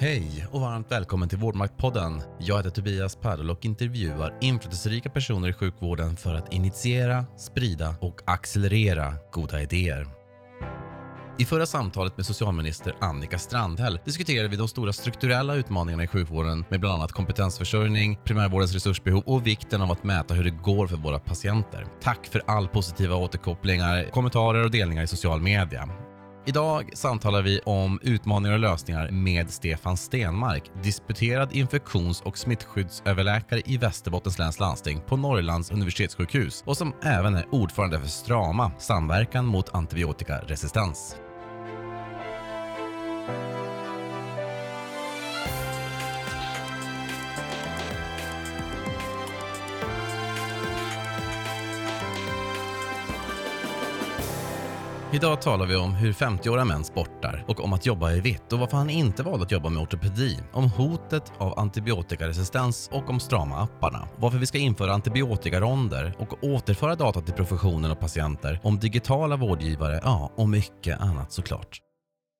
Hej och varmt välkommen till Vårdmaktpodden. Jag heter Tobias Padel och intervjuar inflytelserika personer i sjukvården för att initiera, sprida och accelerera goda idéer. I förra samtalet med socialminister Annika Strandhäll diskuterade vi de stora strukturella utmaningarna i sjukvården med bland annat kompetensförsörjning, primärvårdens resursbehov och vikten av att mäta hur det går för våra patienter. Tack för all positiva återkopplingar, kommentarer och delningar i social media. Idag samtalar vi om utmaningar och lösningar med Stefan Stenmark, disputerad infektions och smittskyddsöverläkare i Västerbottens läns landsting på Norrlands universitetssjukhus och som även är ordförande för Strama, Samverkan mot antibiotikaresistens. Idag talar vi om hur 50-åriga män sportar och om att jobba i vitt och varför han inte valde att jobba med ortopedi. Om hotet av antibiotikaresistens och om strama-apparna. Varför vi ska införa antibiotikaronder och återföra data till professionen och patienter. Om digitala vårdgivare, ja, och mycket annat såklart.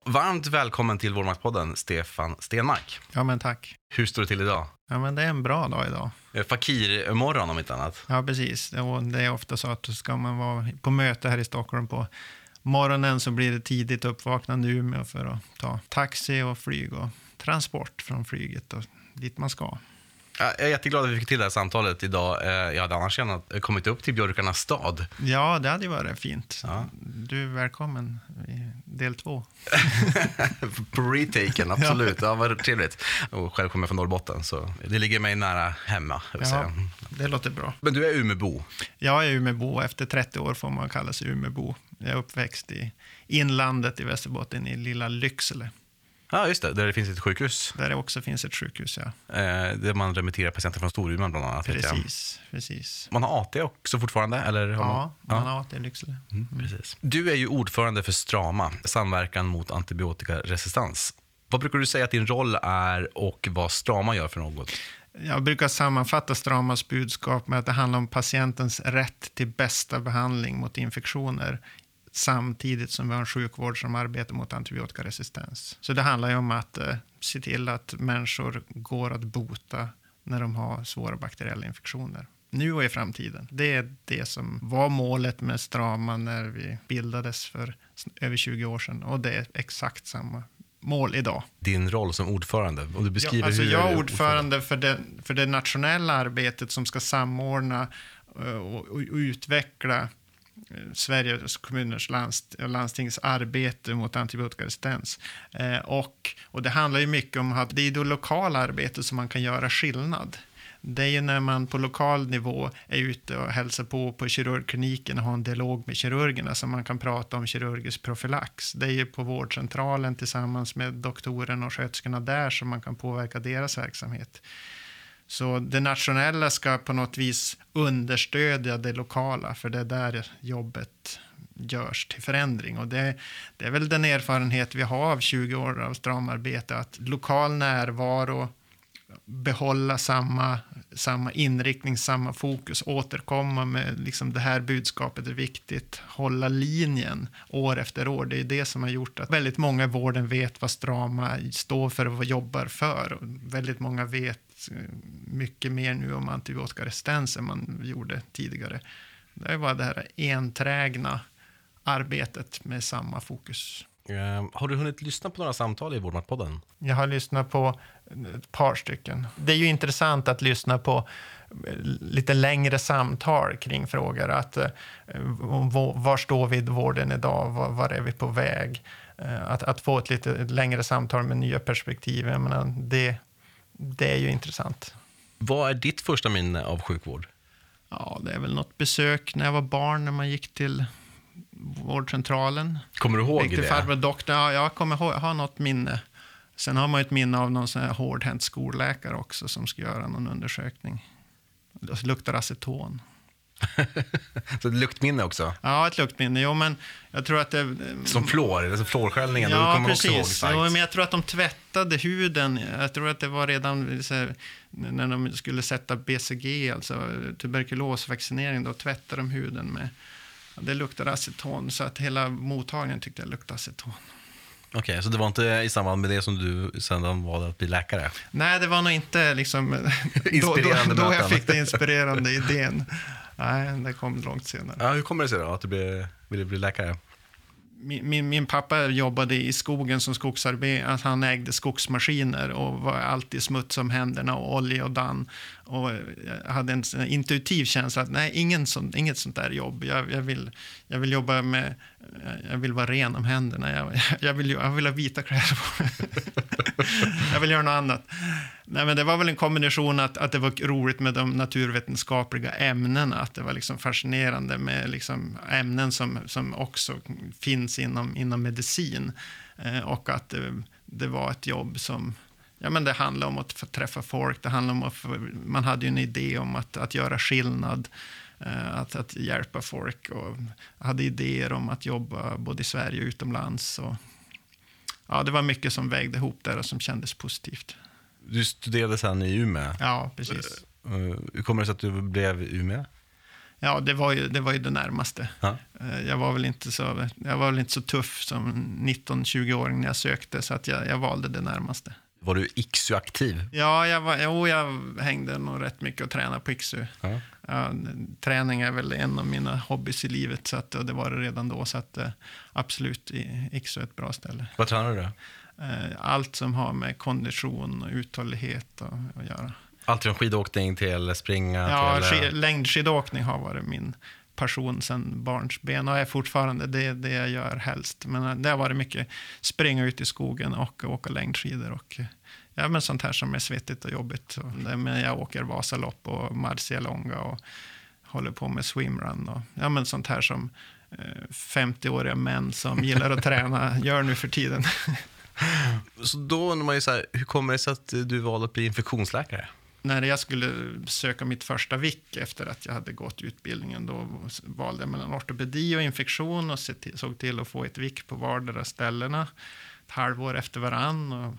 Varmt välkommen till Vårdmaktspodden, Stefan Stenmark. Ja, men tack. Hur står det till idag? Ja, men det är en bra dag idag. Fakir-morgon om inte annat. Ja, precis. Det är ofta så att ska man vara på möte här i Stockholm på morgonen så blir det tidigt uppvaknande i Umeå för att ta taxi och flyg och transport från flyget och dit man ska. Jag är jätteglad att vi fick till det här samtalet idag. Eh, jag hade annars gärna kommit upp till Björkarnas stad. Ja, det hade ju varit fint. Ja. Du är välkommen i del två. På retaken, absolut. Ja. ja, vad trevligt. Och själv kommer jag från Norrbotten, så det ligger mig nära hemma. Ja, det låter bra. Men du är Umebo? Jag är Umebo. Efter 30 år får man kalla sig Umebo. Jag är uppväxt i inlandet i Västerbotten, i lilla Lycksele. Ja, just det. Där det finns ett sjukhus. Där det också finns ett sjukhus, ja. Eh, där man remitterar patienter från Storuman bland annat. Precis, precis. Man har AT också fortfarande? Eller har ja, man, man har AT i Lycksele. Mm, precis. Du är ju ordförande för Strama, Samverkan mot antibiotikaresistens. Vad brukar du säga att din roll är och vad Strama gör för något? Jag brukar sammanfatta Stramas budskap med att det handlar om patientens rätt till bästa behandling mot infektioner samtidigt som vi har en sjukvård som arbetar mot antibiotikaresistens. Så det handlar ju om att eh, se till att människor går att bota när de har svåra bakteriella infektioner. Nu och i framtiden. Det är det som var målet med Strama när vi bildades för över 20 år sedan. Och det är exakt samma mål idag. Din roll som ordförande? Och du beskriver ja, alltså hur jag är ordförande för det, för det nationella arbetet som ska samordna och, eh, och, och utveckla Eh, Sveriges kommuners landst eh, landstings arbete mot antibiotikaresistens. Eh, och, och det handlar ju mycket om att det är det lokala arbetet som man kan göra skillnad. Det är ju när man på lokal nivå är ute och hälsar på på kirurgkliniken och har en dialog med kirurgerna som man kan prata om kirurgisk profylax. Det är ju på vårdcentralen tillsammans med doktorerna och sköterskorna där som man kan påverka deras verksamhet. Så det nationella ska på något vis understödja det lokala, för det är där jobbet görs till förändring. Och det, det är väl den erfarenhet vi har av 20 år av stramarbete, att lokal närvaro, behålla samma, samma inriktning, samma fokus, återkomma med liksom det här budskapet är viktigt, hålla linjen år efter år. Det är det som har gjort att väldigt många i vården vet vad Strama står för och vad jobbar för. Och väldigt många vet eh, mycket mer nu om antibiotikaresistens än man gjorde tidigare. Det var det här enträgna arbetet med samma fokus. Uh, har du hunnit lyssna på några samtal i Vårdmaktpodden? Jag har lyssnat på ett par stycken. Det är ju intressant att lyssna på eh, lite längre samtal kring frågor. Att, uh, var står vi i vården idag? Var, var är vi på väg? Att, att, få ett lite längre samtal med nya perspektiv. Jag menar, det, det är ju intressant. Vad är ditt första minne av sjukvård? Ja, det är väl något besök när jag var barn, när man gick till vårdcentralen. Kommer du ihåg gick till det? Farbror doktorn. Ja, jag kommer ihåg, jag har något minne. Sen har man ett minne av någon sån här hårdhänt skolläkare också som ska göra någon undersökning. Det luktar aceton. så ett luktminne också? Ja, ett luktminne. Jo, men jag tror att det... Som flår, alltså flårskällningen? Ja, precis. Jo, men jag tror att de tvättade huden. Jag tror att det var redan här, när de skulle sätta BCG, alltså tuberkulosvaccinering, då tvättade de huden med... Det luktade aceton, så att hela mottagningen tyckte jag luktade aceton. Okej, så det var inte i samband med det som du sedan valde att bli läkare? Nej, det var nog inte liksom, då, då, då jag fick den inspirerande idén. Nej, det kom långt senare. Ja, hur kommer det sig då att du blev, ville bli läkare? Min, min, min pappa jobbade i skogen som skogsarbetare. Han ägde skogsmaskiner och var alltid smuts om händerna och olja och damm. Och jag hade en intuitiv känsla att nej, ingen sån, inget sånt där jobb. Jag, jag, vill, jag vill jobba med, jag vill vara ren om händerna. Jag, jag, vill, jag vill ha vita kläder på mig. jag vill göra något annat. Nej, men det var väl en kombination att, att det var roligt med de naturvetenskapliga ämnena. Att det var liksom fascinerande med liksom ämnen som, som också finns inom, inom medicin. Eh, och att det, det var ett jobb som Ja, men det handlar om att träffa folk. Det handlar om att man hade ju en idé om att, att göra skillnad, eh, att, att hjälpa folk. Och hade idéer om att jobba både i Sverige och utomlands. Och, ja, det var mycket som vägde ihop där och som kändes positivt. Du studerade sen i Umeå. Ja, precis. Eh, Hur kommer det sig att du blev i Umeå? Ja, det var ju det, var ju det närmaste. Ja. Eh, Jag var väl inte så, jag var väl inte så tuff som 19-20-åring när jag sökte, så att jag, jag valde det närmaste. Var du IKSU-aktiv? Ja, jag, var, jo, jag hängde nog rätt mycket och tränade på Iksu. Ja. Ja, träning är väl en av mina hobbys i livet, så att, och det var det redan då. Så att, eh, absolut, Iksu är ett bra ställe. Vad tränar du då? Eh, Allt som har med kondition och uthållighet att, att göra. Allt från skidåkning till springa Ja, till... sk- längdskidåkning har varit min passion sedan barnsben och är fortfarande det, det jag gör helst. Men eh, det har varit mycket springa ut i skogen och åka längdskidor och eh, ja, men sånt här som är svettigt och jobbigt. Men jag åker Vasalopp och Marcialonga och håller på med swimrun och ja, men sånt här som eh, 50-åriga män som gillar att träna gör nu för tiden. Så då undrar man ju så här, hur kommer det sig att du valde att bli infektionsläkare? När jag skulle söka mitt första vick efter att jag hade gått utbildningen, då valde jag mellan ortopedi och infektion och såg till att få ett vick på vardera ställena ett halvår efter varann. Och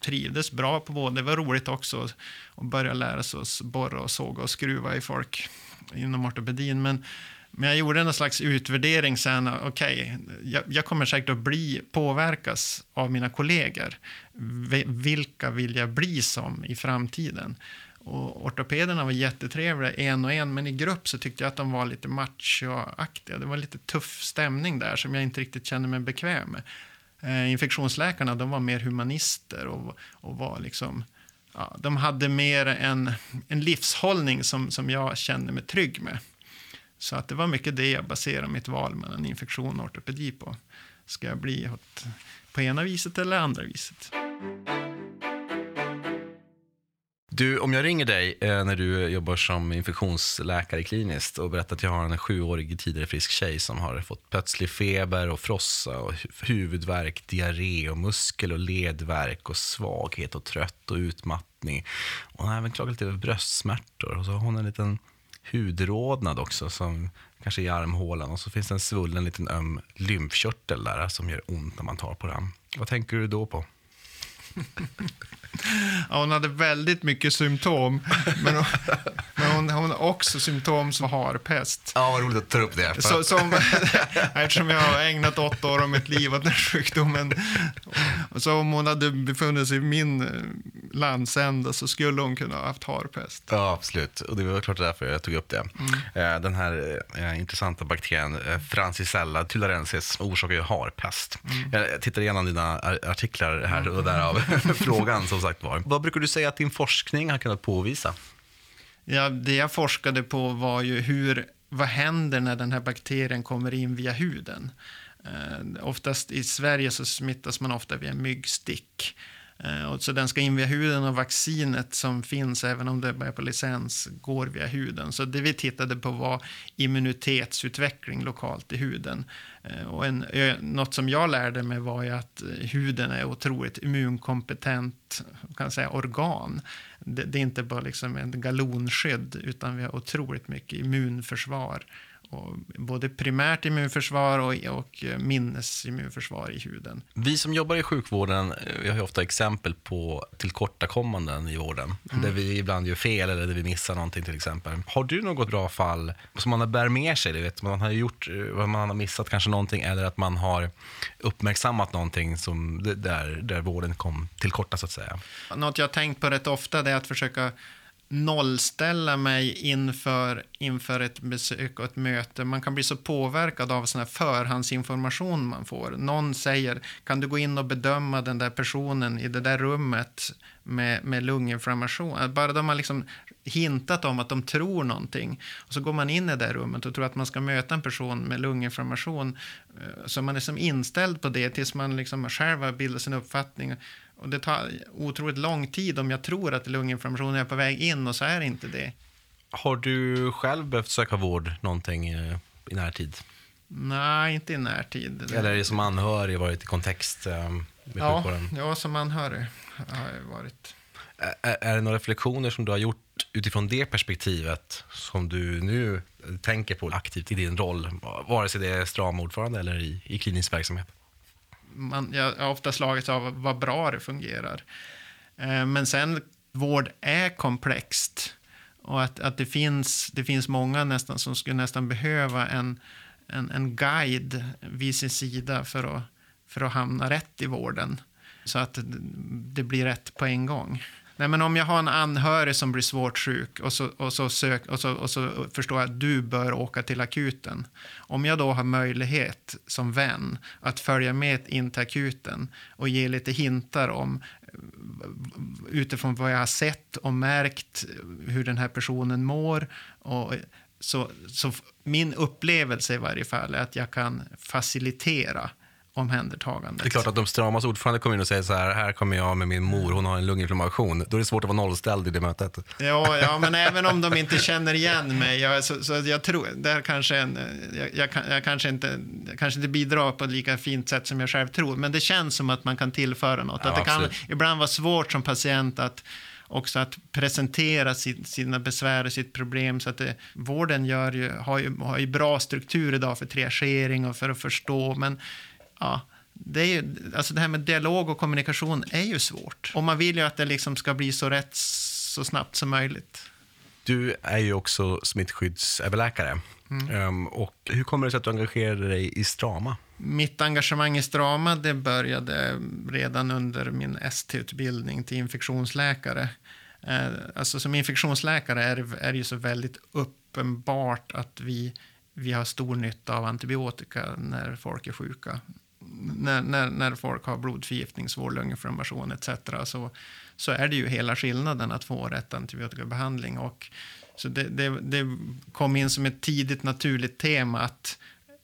trivdes bra på båda. Det var roligt också att börja lära sig att borra och såga och skruva i folk inom ortopedin. Men, men jag gjorde en slags utvärdering sen. Okej, jag, jag kommer säkert att bli, påverkas av mina kollegor. Vilka vill jag bli som i framtiden? Och ortopederna var jättetrevliga en och en, men i grupp så tyckte jag att de var lite machoaktiga. Det var lite tuff stämning där som jag inte riktigt kände mig bekväm med. Eh, infektionsläkarna, de var mer humanister och, och var liksom... Ja, de hade mer en, en livshållning som, som jag kände mig trygg med. Så att det var mycket det jag baserade mitt val mellan infektion och ortopedi på. Ska jag bli åt, på ena viset eller andra viset? Du, om jag ringer dig eh, när du jobbar som infektionsläkare kliniskt och berättar att jag har en sjuårig tidigare frisk tjej som har fått plötslig feber och frossa och huvudvärk, diarré och muskel och ledvärk och svaghet och trött och utmattning. Och hon har även klagat lite över bröstsmärtor och så har hon en liten hudrodnad också som kanske är i armhålan och så finns det en svullen liten öm lymfkörtel där som gör ont när man tar på den. Vad tänker du då på? Ja, hon hade väldigt mycket symptom, men hon, men hon, hon har också symptom som harpest. Ja, vad roligt att ta upp det. Så, som, eftersom jag har ägnat åtta år av mitt liv åt den sjukdomen. Så om hon hade befunnit sig i min eh, landsända så skulle hon kunna ha haft harpest. Ja, absolut. Och det var klart därför jag tog upp det. Eh, Den här eh, intressanta bakterien Francisella tularensis orsakar ju harpest. Jag tittar igenom dina ar- artiklar här och därav frågan som sagt var. Vad brukar du säga att din forskning har kunnat påvisa? Ja, det jag forskade på var ju hur, vad händer när den här bakterien kommer in via huden? Eh, oftast i Sverige så smittas man ofta via myggstick. Eh, och så den ska in via huden och vaccinet som finns, även om det bara är på licens, går via huden. Så det vi tittade på var immunitetsutveckling lokalt i huden. Eh, och en, något som jag lärde mig var ju att eh, huden är otroligt immunkompetent kan säga, organ. Det, det är inte bara liksom en galonskydd, utan vi har otroligt mycket immunförsvar och både primärt immunförsvar och, och minnesimmunförsvar i huden. Vi som jobbar i sjukvården eh, vi har ju ofta exempel på tillkortakommanden i vården. Mm. Där vi ibland gör fel eller där vi missar någonting till exempel. Har du något bra fall som man bär med sig? Du vet, man har gjort vad man har missat kanske någonting eller att man har uppmärksammat någonting som där, där vården kom till korta så att säga. Något jag har tänkt på rätt ofta är att försöka nollställa mig inför, inför ett besök och ett möte. Man kan bli så påverkad av sån här förhandsinformation man får. Någon säger, kan du gå in och bedöma den där personen i det där rummet med, med lunginflammation? Bara de har liksom hintat om att de tror någonting. Och så går man in i det rummet och tror att man ska möta en person med lunginflammation. Eh, så man är som inställd på det tills man liksom själv har bildat sin uppfattning. Och det tar otroligt lång tid om jag tror att lunginflammationen är på väg in och så är det inte det. Har du själv behövt söka vård någonting eh, i närtid? Nej, inte i närtid. Eller är det som anhörig varit i kontext eh, med ja, sjukvården? Ja, som anhörig har jag varit. Är, är det några reflektioner som du har gjort utifrån det perspektivet som du nu tänker på aktivt i din roll, vare sig det är stram ordförande eller i, i klinisk verksamhet? Man, jag har ofta slagits av vad bra det fungerar. Eh, men sen, vård är komplext. Och att, att det, finns, det finns många nästan som skulle nästan behöva en, en, en guide vid sin sida för att, för att hamna rätt i vården. Så att det blir rätt på en gång. Nej, men om jag har en anhörig som blir svårt sjuk och så, och så, sök, och så, och så förstår jag att du bör åka till akuten. Om jag då har möjlighet som vän att följa med in till akuten och ge lite hintar om utifrån vad jag har sett och märkt hur den här personen mår. Och så, så min upplevelse i varje fall är att jag kan facilitera omhändertagandet. Det är klart att de stramas ordförande kommer in och säger så här, här kommer jag med min mor, hon har en lunginflammation. Då är det svårt att vara nollställd i det mötet. Ja, ja men även om de inte känner igen mig, jag, så, så jag tror, där kanske en, jag, jag, jag, kanske inte, jag kanske inte bidrar på ett lika fint sätt som jag själv tror, men det känns som att man kan tillföra något. Ja, att det kan ibland vara svårt som patient att också att presentera sin, sina besvär och sitt problem. Så att det, vården gör ju, har, ju, har ju bra struktur idag för triagering och för att förstå. Men ja, det, är ju, alltså det här med dialog och kommunikation är ju svårt. Och man vill ju att det liksom ska bli så rätt så snabbt som möjligt. Du är ju också smittskyddsöverläkare. Mm. Um, och hur kommer det sig att du engagerade dig i Strama? Mitt engagemang i Strama det började redan under min ST-utbildning till infektionsläkare. Uh, alltså som infektionsläkare är det ju så väldigt uppenbart att vi, vi har stor nytta av antibiotika när folk är sjuka när, när, när folk har blodförgiftning, svår lunginflammation etc. Så, så är det ju hela skillnaden att få rätt antibiotikabehandling. Och, så det, det, det kom in som ett tidigt naturligt tema att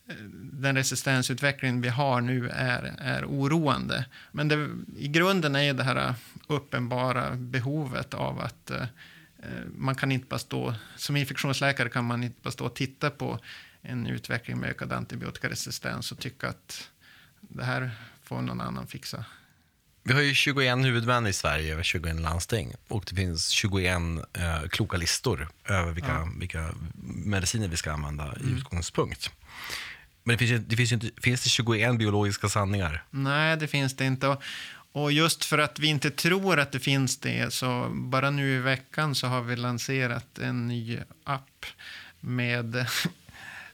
eh, den resistensutveckling vi har nu är, är oroande. Men det, i grunden är det här uppenbara behovet av att eh, eh, man kan inte bara stå, som infektionsläkare kan man inte bara stå och titta på en utveckling med ökad antibiotikaresistens och tycka att det här får någon annan fixa. Vi har ju 21 huvudmän i Sverige över 21 landsting och det finns 21 eh, kloka listor över vilka, ja. vilka mediciner vi ska använda mm. i utgångspunkt. Men det finns, det finns, inte, finns det 21 biologiska sanningar? Nej, det finns det inte. Och, och just för att vi inte tror att det finns det, så bara nu i veckan så har vi lanserat en ny app med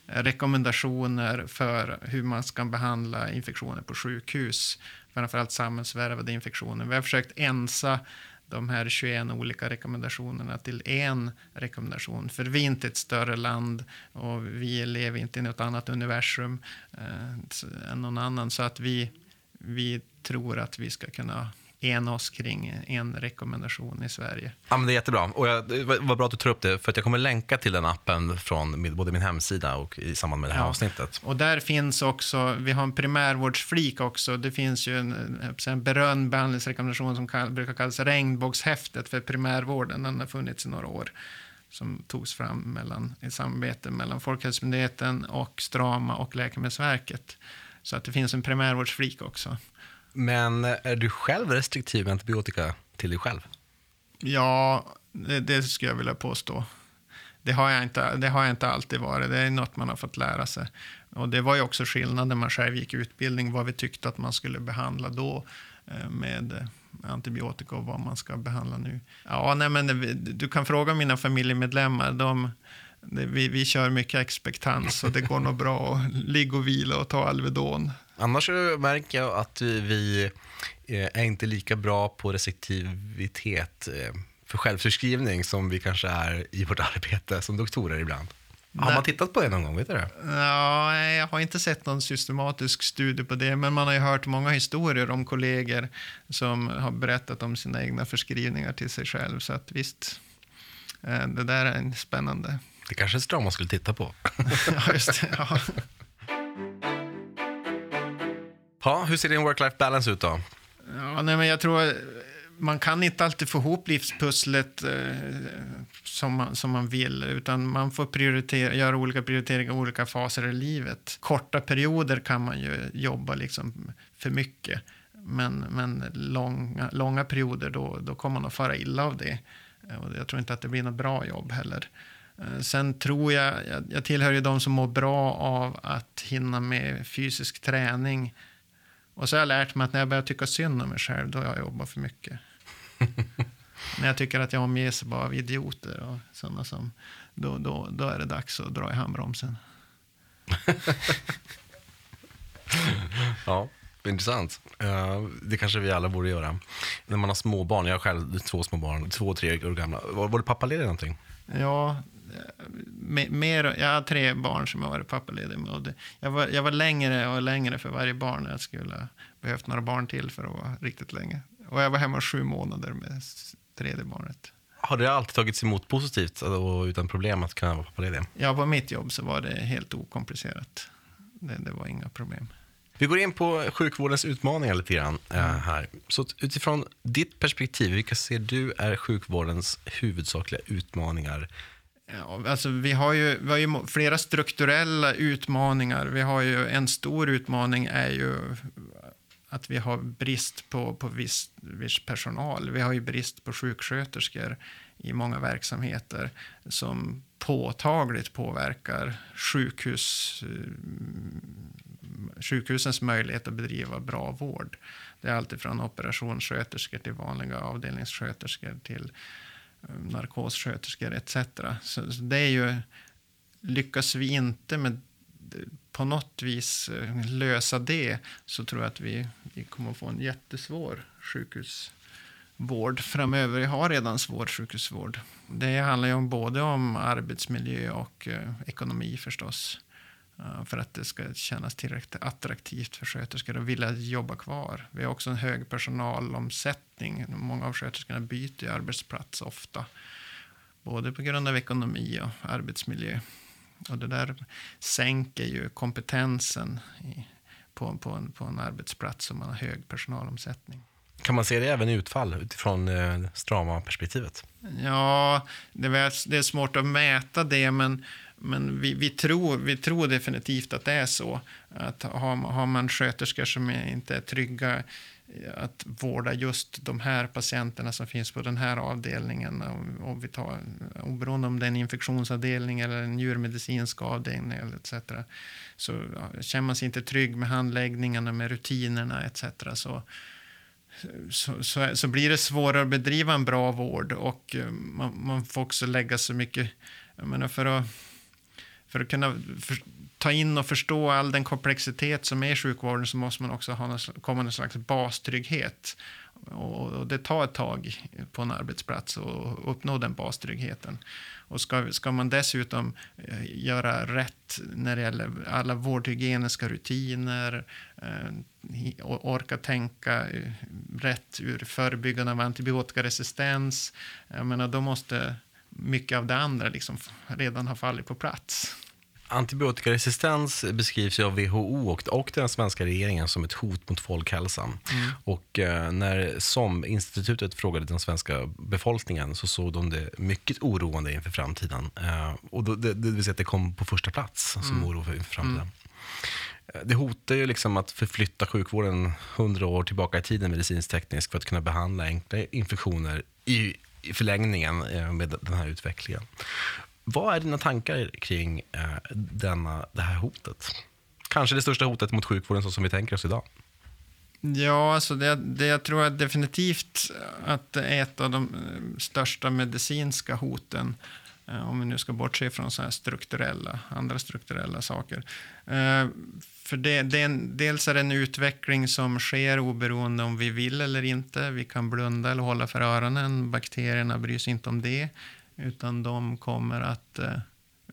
rekommendationer för hur man ska behandla infektioner på sjukhus. Framförallt samhällsvärvade infektioner. Vi har försökt ensa de här 21 olika rekommendationerna till en rekommendation. För vi är inte ett större land och vi lever inte i något annat universum eh, än någon annan. Så att vi, vi tror att vi ska kunna ena oss kring en rekommendation i Sverige. Ja, men det är jättebra. Och jag, det var bra att du tog upp det, för att jag kommer länka till den appen från min, både min hemsida och i samband med det här ja. avsnittet. Och där finns också, vi har en primärvårdsflik också. Det finns ju en, en berömd behandlingsrekommendation som kall, brukar kallas regnbågshäftet för primärvården. Den har funnits i några år som togs fram mellan, i samarbete mellan Folkhälsomyndigheten och Strama och Läkemedelsverket. Så att det finns en primärvårdsflik också. Men är du själv restriktiv med antibiotika till dig själv? Ja, det, det skulle jag vilja påstå. Det har, jag inte, det har jag inte alltid varit. Det är något man har fått lära sig. Och det var ju också skillnad när man själv gick utbildning, vad vi tyckte att man skulle behandla då eh, med antibiotika och vad man ska behandla nu. Ja, nej, men du kan fråga mina familjemedlemmar. De, vi, vi kör mycket expektans och det går nog bra att ligga och vila och ta Alvedon. Annars märker jag att vi eh, är inte lika bra på receptivitet eh, för självförskrivning som vi kanske är i vårt arbete som doktorer ibland. Har man tittat på det någon gång? Vet du det? Ja, jag har inte sett någon systematisk studie på det, men man har ju hört många historier om kollegor som har berättat om sina egna förskrivningar till sig själv. Så att visst, eh, det där är spännande. Det kanske är ett man skulle titta på. ja, just det. Ja. Ha, hur ser din work-life balance ut då? Ja, nej, men jag tror eh, man kan inte alltid få ihop livspusslet eh, som, man, som man vill, utan man får prioritera, göra olika prioriteringar i olika faser i livet. Korta perioder kan man ju jobba liksom för mycket, men, men långa, långa perioder då, då kommer man att fara illa av det. Eh, och jag tror inte att det blir något bra jobb heller. Eh, sen tror jag, jag, jag tillhör ju de som mår bra av att hinna med fysisk träning. Och så har jag lärt mig att när jag börjar tycka synd om mig själv, då har jag jobbat för mycket. när jag tycker att jag omges bara av idioter och sådana som, då, då, då är det dags att dra i handbromsen. ja, intressant. Uh, det kanske vi alla borde göra. När man har små barn, jag har själv två små barn, två, tre år gamla. Var, var du pappaledig någonting? Ja, mer, jag har tre barn som jag varit pappaledig med. jag, var, jag var längre och längre för varje barn. Jag skulle behövt några barn till för att vara riktigt länge. Och jag var hemma sju månader med tredje barnet. Har det alltid tagits emot positivt och utan problem att kunna vara pappaledig? Ja, på mitt jobb så var det helt okomplicerat. Det, det var inga problem. Vi går in på sjukvårdens utmaningar lite grann äh, här. Så utifrån ditt perspektiv, vilka ser du är sjukvårdens huvudsakliga utmaningar Ja, alltså vi, har ju, vi har ju flera strukturella utmaningar. Vi har ju en stor utmaning är ju att vi har brist på, på viss, viss personal. Vi har ju brist på sjuksköterskor i många verksamheter som påtagligt påverkar sjukhus, eh, sjukhusens möjlighet att bedriva bra vård. Det är alltifrån operationssköterskor till vanliga avdelningssköterskor till eh, narkossköterskor etc. Så det är ju, lyckas vi inte med på något vis eh, lösa det så tror jag att vi, vi kommer få en jättesvår sjukhusvård framöver. Vi har redan svår sjukhusvård. Det handlar ju om både om arbetsmiljö och eh, ekonomi förstås. Uh, för att det ska kännas tillräckligt attraktivt för sköterskor att vilja jobba kvar. Vi har också en hög personalomsättning. Många av sköterskorna byter arbetsplats ofta. Både på grund av ekonomi och arbetsmiljö. Och det där sänker ju kompetensen i, på, på, en, på en arbetsplats om man har hög personalomsättning. Kan man se det även i utfall utifrån eh, Strama-perspektivet? Ja, det är, det är svårt att mäta det, men, men vi, vi, tror, vi tror definitivt att det är så. Att har, har man sköterskor som inte är trygga att vårda just de här patienterna som finns på den här avdelningen. Och vi tar, oberoende om det är en infektionsavdelning eller en djurmedicinsk avdelning eller etc. Så ja, känner man sig inte trygg med handläggningarna, med rutinerna etc. Så, så, så, så, blir det svårare att bedriva en bra vård och eh, man, man får också lägga så mycket... Jag menar för att, för att kunna för, ta in och förstå all den komplexitet som är i sjukvården så måste man också ha någon, komma en slags bastrygghet. Och, och det tar ett tag på en arbetsplats att uppnå den bastryggheten. Och ska, ska man dessutom eh, göra rätt när det gäller alla vårdhygieniska rutiner, eh, orka tänka eh, rätt ur förebyggande av antibiotikaresistens, jag menar, då måste mycket av det andra liksom redan ha fallit på plats. Antibiotikaresistens beskrivs av WHO och, och den svenska regeringen som ett hot mot folkhälsan. Mm. Och eh, när SOM-institutet frågade den svenska befolkningen så såg de det mycket oroande inför framtiden. Eh, och då, det, det vill säga att det kom på första plats som mm. oro för inför framtiden. Mm. Det hotar ju liksom att förflytta sjukvården hundra år tillbaka i tiden medicinskt tekniskt för att kunna behandla enkla infektioner i, i förlängningen eh, med den här utvecklingen. Vad är dina tankar kring eh, denna, det här hotet? Kanske det största hotet mot sjukvården så som vi tänker oss idag. Ja, alltså det, det jag tror jag definitivt att det är ett av de eh, största medicinska hoten om vi nu ska bortse från så strukturella, andra strukturella saker. För det, det är en, dels är det en utveckling som sker oberoende om vi vill eller inte. Vi kan blunda eller hålla för öronen. Bakterierna bryr sig inte om det, utan de kommer att eh,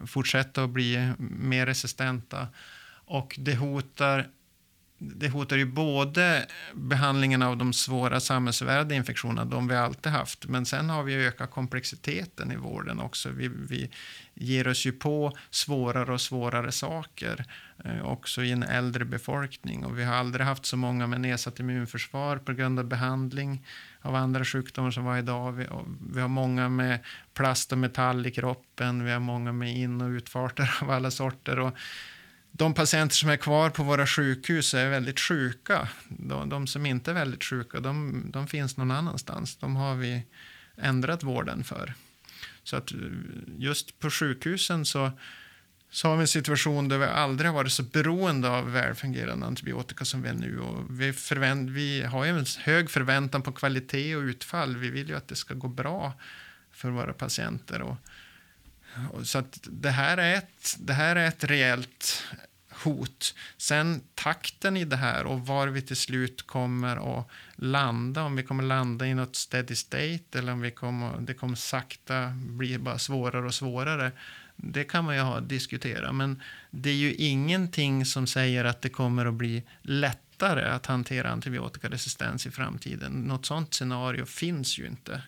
fortsätta att bli mer resistenta. Och det hotar det hotar ju både behandlingen av de svåra samhällsvärda infektionerna, de vi alltid haft, men sen har vi ökat komplexiteten i vården också. Vi, vi ger oss ju på svårare och svårare saker, eh, Eh, också i en äldre befolkning. Och vi har aldrig haft så många med nedsatt immunförsvar på grund av behandling av andra sjukdomar som var idag. Vi, vi har många med plast och metall i kroppen, vi har många med in och utfarter av alla sorter. Och de patienter som är kvar på våra sjukhus är väldigt sjuka. De, de som inte är väldigt sjuka, de, de, finns någon annanstans. De har vi ändrat vården för. Så att eh, just på sjukhusen så, så har vi en situation där vi aldrig har varit så beroende av välfungerande antibiotika som vi är nu. Och vi, förvänt, vi har ju en hög förväntan på kvalitet och utfall. Vi vill ju att det ska gå bra för våra patienter. Och, så att det, här är ett, det här är ett reellt hot. Sen takten i det här och var vi till slut kommer att landa, om vi kommer landa i något steady state eller om vi kommer, det kommer sakta bli bara svårare och svårare. Det kan man ju ha, diskutera, men det är ju ingenting som säger att det kommer att bli lättare att hantera antibiotikaresistens i framtiden. Något sånt scenario finns ju inte.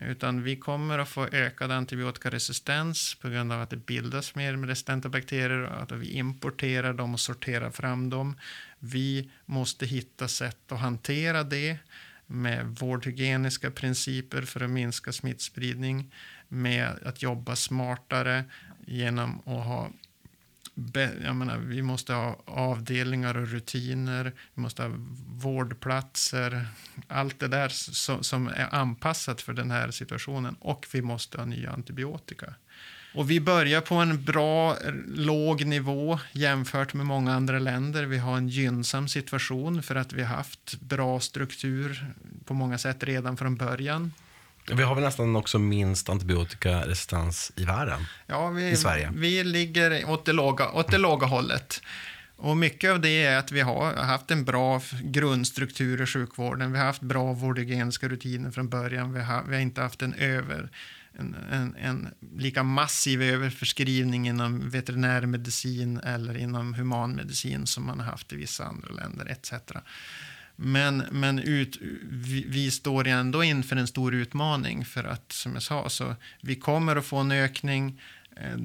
Utan vi kommer att få ökad antibiotikaresistens på grund av att det bildas mer resistenta bakterier och att vi importerar dem och sorterar fram dem. Vi måste hitta sätt att hantera det med vårdhygieniska principer för att minska smittspridning, med att jobba smartare genom att ha jag menar, vi måste ha avdelningar och rutiner, vi måste ha vårdplatser, allt det där som, är anpassat för den här situationen. Och vi måste ha nya antibiotika. Och vi börjar på en bra, låg nivå jämfört med många andra länder. Vi har en gynnsam situation för att vi har haft bra struktur på många sätt redan från början. Vi har väl nästan också minst antibiotikaresistens i världen. Ja, vi, i Sverige. vi ligger åt det, låga, åt det låga hållet. Och mycket av det är att vi har haft en bra grundstruktur i sjukvården. Vi har haft bra vårdhygieniska rutiner från början. Vi har, vi har inte haft en över en, en, en, lika massiv överförskrivning inom veterinärmedicin eller inom humanmedicin som man har haft i vissa andra länder etc. Men, men ut, vi, vi, står ändå inför en stor utmaning för att, som jag sa, så vi kommer att få en ökning. Eh,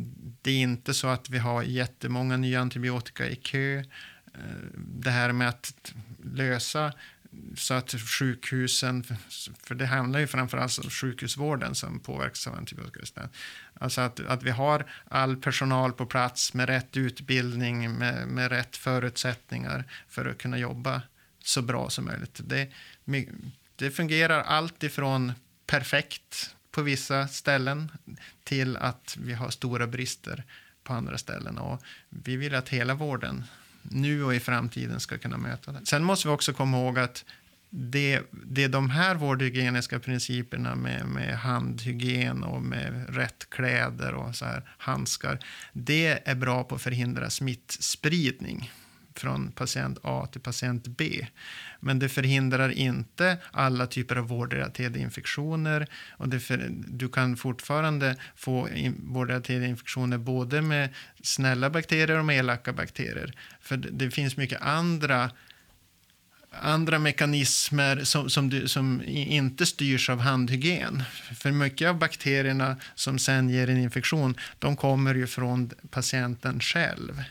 det är inte så att vi har jättemånga nya antibiotika i kö. Eh, det här med att lösa så att sjukhusen, för det handlar ju framförallt om sjukhusvården som påverkas av antibiotikaresistens. Alltså att, att vi har all personal på plats med rätt utbildning, med, med rätt förutsättningar för att kunna jobba så bra som möjligt. Det, det fungerar allt ifrån perfekt på vissa ställen till att vi har stora brister på andra ställen. Och vi vill att hela vården nu och i framtiden ska kunna möta det. Sen måste vi också komma ihåg att det, det är de här vårdhygieniska principerna med, med handhygien och med rätt kläder och så här, handskar, det är bra på att förhindra smittspridning från patient A till patient B. Men det förhindrar inte alla typer av vårdrelaterade infektioner. Och det för, du kan fortfarande få in, vårdrelaterade infektioner både med snälla bakterier och med elaka bakterier. För det, det finns mycket andra andra mekanismer som, som, du, som, inte styrs av handhygien. För mycket av bakterierna som sen ger en infektion, de kommer ju från patienten själv.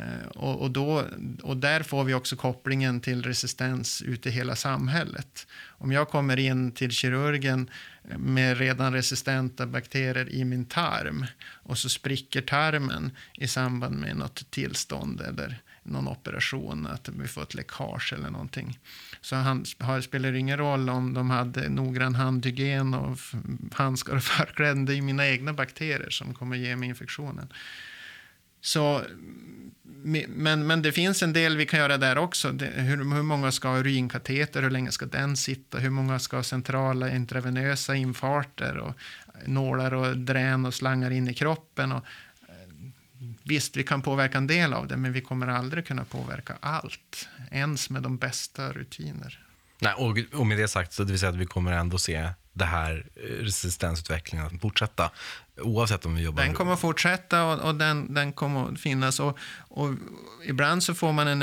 Eh, och, och, då, och där får vi också kopplingen till resistens ute i hela samhället. Om jag kommer in till kirurgen eh, med redan resistenta bakterier i min tarm och så spricker tarmen i samband med något tillstånd eller någon operation, att vi får ett läckage eller någonting. Så han, det spelar ingen roll om de hade noggrann handhygien och handskar och förkläden. Det är mina egna bakterier som kommer ge mig infektionen. Så, mm, men, men det finns en del vi kan göra där också. Det, hur, hur många ska ha urinkateter? Hur länge ska den sitta? Hur många ska ha centrala intravenösa infarter? Och nålar och drän och slangar in i kroppen? Och, eh, Visst, vi kan påverka en del av det, men vi kommer aldrig kunna påverka allt. Ens med de bästa rutiner. Nej, och, och med det sagt, så det vill säga att vi kommer ändå se det här eh, resistensutvecklingen att fortsätta. Oavsett om vi jobbar... Den kommer att fortsätta och, och den, den kommer att finnas. Och, och, ibland så får man en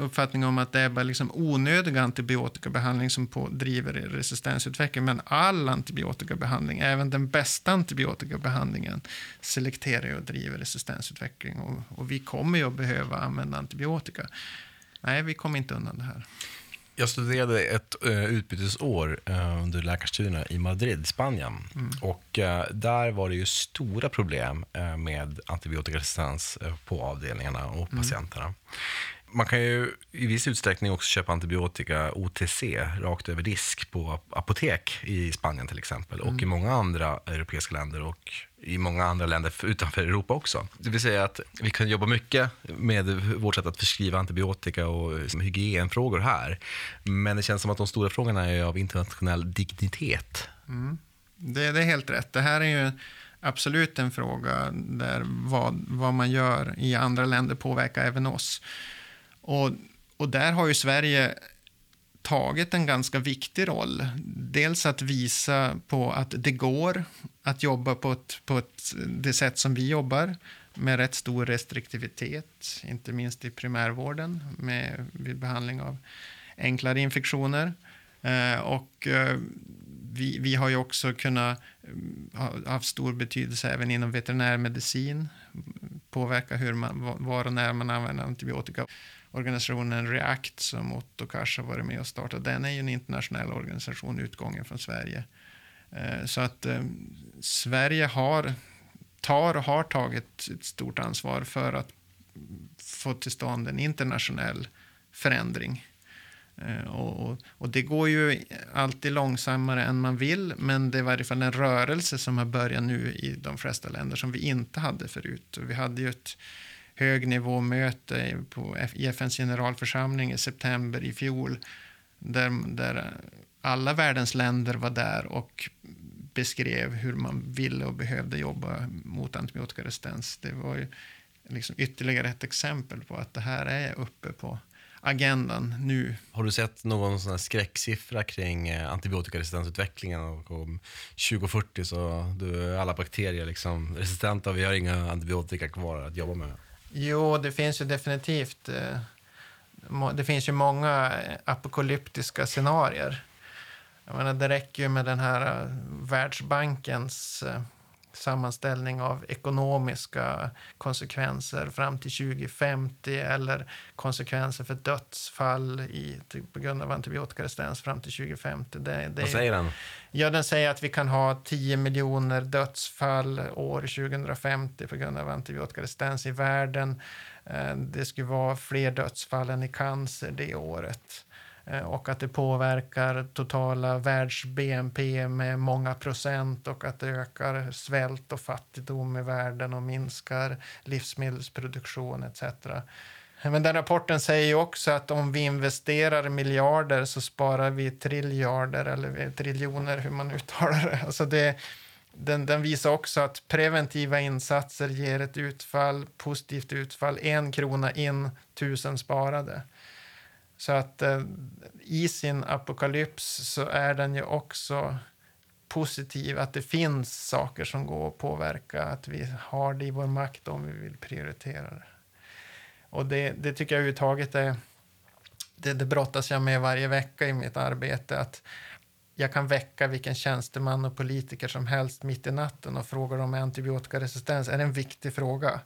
uppfattning om att det är bara liksom onödig antibiotikabehandling som på, driver resistensutveckling. Men all antibiotikabehandling, även den bästa antibiotikabehandlingen, selekterar och driver resistensutveckling. Och, och vi kommer ju att behöva använda antibiotika. Nej, vi kommer inte undan det här. Jag studerade ett uh, utbytesår uh, under läkarstudierna i Madrid, Spanien. Mm. Och uh, där var det ju stora problem med antibiotikaresistens på avdelningarna och mm. patienterna. Man kan ju i viss utsträckning också köpa antibiotika OTC rakt över disk på apotek i Spanien till exempel mm. och i många andra europeiska länder och i många andra länder utanför Europa också. Det vill säga att vi kan jobba mycket med vårt sätt att förskriva antibiotika och liksom, hygienfrågor här. Men det känns som att de stora frågorna är av internationell dignitet. Mm. Det, det, är helt rätt. Det här är ju absolut en fråga där vad, vad man gör i andra länder påverkar även oss. Och, och där har ju Sverige tagit en ganska viktig roll. Dels att visa på att det går att jobba på, ett, på ett, det sätt som vi jobbar med rätt stor restriktivitet, inte minst i primärvården med, vid behandling av enklare infektioner. Eh, och eh, vi, vi har ju också kunnat eh, ha haft stor betydelse även inom veterinärmedicin, påverka hur man, var och när man använder antibiotika organisationen React som Otto Kars har varit med och startat, den är ju en internationell organisation utgången från Sverige. Eh, så att eh, Sverige har, tar och har tagit ett stort ansvar för att få till stånd en internationell förändring. Eh, och, och, och, det går ju alltid långsammare än man vill, men det är i varje fall en rörelse som har börjat nu i de flesta länder som vi inte hade förut. Och vi hade ju ett högnivåmöte på, i FNs generalförsamling i september i fjol där, där alla världens länder var där och beskrev hur man ville och behövde jobba mot antibiotikaresistens. Det var ju liksom ytterligare ett exempel på att det här är uppe på agendan nu. Har du sett någon sån skräcksiffra kring eh, antibiotikaresistensutvecklingen? Och om 2040 så är alla bakterier liksom resistenta och vi har inga antibiotika kvar att jobba med. Jo, det finns ju definitivt. Eh, det finns ju många apokalyptiska scenarier. Jag menar, det räcker ju med den här eh, Världsbankens eh, sammanställning av ekonomiska konsekvenser fram till 2050 eller konsekvenser för dödsfall i, på grund av antibiotikaresistens fram till 2050. Det, det, Vad säger den? Ja, den säger att vi kan ha 10 miljoner dödsfall år 2050 på grund av antibiotikaresistens i världen. Eh, det skulle vara fler dödsfall än i cancer det året. Eh, och att det påverkar totala världs-BNP med många procent och att det ökar svält och fattigdom i världen och minskar livsmedelsproduktion etc. Men den rapporten säger också att om vi investerar miljarder så sparar vi triljarder eller triljoner, hur man uttalar det. Alltså det den, den, visar också att preventiva insatser ger ett utfall, positivt utfall, en krona in, tusen sparade. Så att eh, i sin apokalyps så är den ju också positiv, att det finns saker som går att påverka, att vi har det i vår makt om vi vill prioritera det. Och det, det tycker jag överhuvudtaget är, det, det brottas jag med varje vecka i mitt arbete, att jag kan väcka vilken tjänsteman och politiker som helst mitt i natten och fråga dem om antibiotikaresistens. Är det en viktig fråga?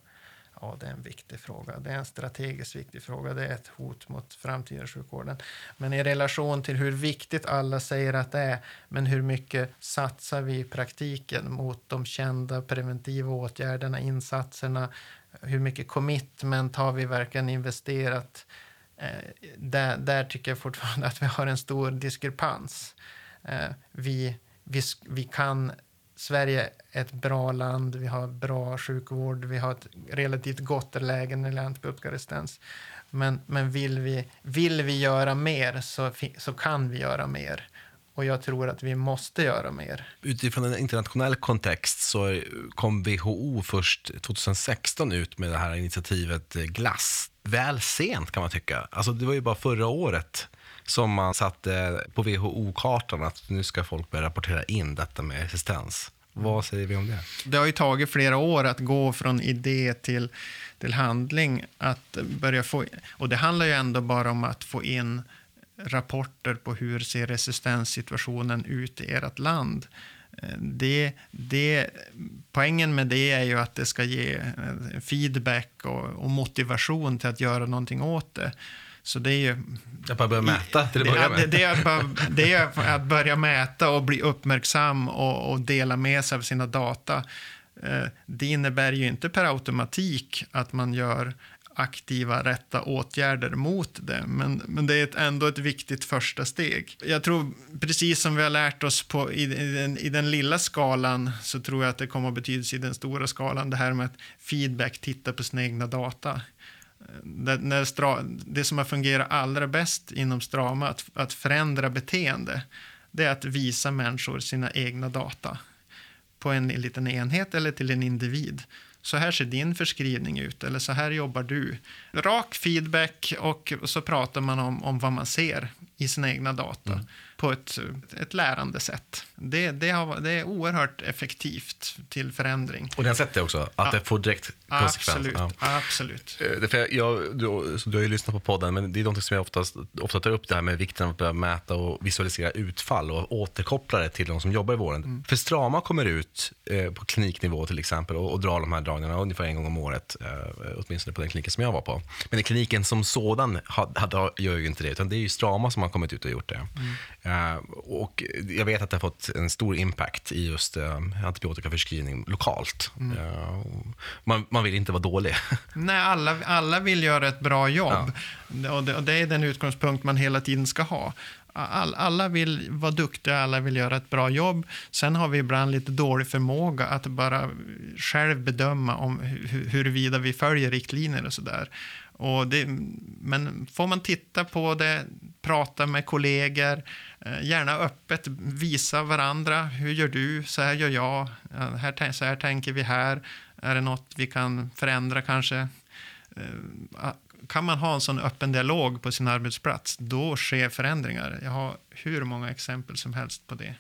Ja, det är en viktig fråga. Det är en strategiskt viktig fråga. Det är ett hot mot framtida sjukvården. Men i relation till hur viktigt alla säger att det är, men hur mycket satsar vi i praktiken mot de kända preventiva åtgärderna, insatserna, hur mycket commitment har vi verkligen investerat? Eh, där, där tycker jag fortfarande att vi har en stor diskrepans. Eh, vi, vi, vi kan Sverige är ett bra land, vi har bra sjukvård, vi har ett relativt gott läge när det gäller antibiotikaresistens. Men, men vill, vi, vill vi göra mer så, så kan vi göra mer. Och jag tror att vi måste göra mer. Utifrån en internationell kontext så kom WHO först 2016 ut med det här initiativet GLASS. Väl sent kan man tycka. Alltså det var ju bara förra året som man satte på WHO-kartan att nu ska folk börja rapportera in detta med resistens. Vad säger vi om det? Det har ju tagit flera år att gå från idé till, till handling. Att börja få, och det handlar ju ändå bara om att få in rapporter på hur ser resistenssituationen ut i ert land. Det, det, poängen med det är ju att det ska ge feedback och, och motivation till att göra någonting åt det. Så det är ju... Att bara börja mäta till att börja med? Det, det, är bara, det, är att börja mäta och bli uppmärksam och, och, dela med sig av sina data. Eh, det innebär ju inte per automatik att man gör aktiva, rätta åtgärder mot det. Men, men det är ett, ändå ett viktigt första steg. Jag tror, precis som vi har lärt oss på, i, i, den, i den lilla skalan, så tror jag att det kommer att betyda i den stora skalan, det här med att feedback, titta på sina egna data det, när stra, det som har fungerat allra bäst inom Strama, att, att förändra beteende, det är att visa människor sina egna data på en liten enhet eller till en individ. Så här ser din förskrivning ut, eller så här jobbar du. Rak feedback och så pratar man om, om vad man ser i sina egna data. Mm på ett, ett lärande sätt. Det, det, har, det är oerhört effektivt till förändring. Och ni har sett det också? Att ja. det får direkt konsekvens? Absolut. Ja. absolut. Eh, för jag, du, du har ju lyssnat på podden, men det är något som jag oftast, ofta tar upp, det här med vikten av att börja mäta och visualisera utfall och återkoppla det till de som jobbar i vården. Mm. För Strama kommer ut eh, på kliniknivå till exempel och, och drar de här dragningarna ungefär en gång om året, eh, åtminstone på den kliniken som jag var på. Men kliniken som sådan hade, gör ju inte det, utan det är ju Strama som har kommit ut och gjort det. Mm. Uh, och jag vet att det har fått en stor impact i just uh, antibiotikaförskrivning lokalt. Mm. Uh, man, man, vill inte vara dålig. Nej, alla, alla vill göra ett bra jobb. Ja. Och, det, och, det, är den utgångspunkt man hela tiden ska ha. All, alla vill vara duktiga, alla vill göra ett bra jobb. Sen har vi ibland lite dålig förmåga att bara själv bedöma om huruvida vi följer riktlinjer och sådär. Och det, men får man titta på det, prata med kollegor, eh, gärna öppet visa varandra. Hur gör du? Så här gör jag. Eh, här, så här tänker vi här. Är det något vi kan förändra kanske? Eh, kan man ha en sån öppen dialog på sin arbetsplats, då sker förändringar. Jag har hur många exempel som helst på det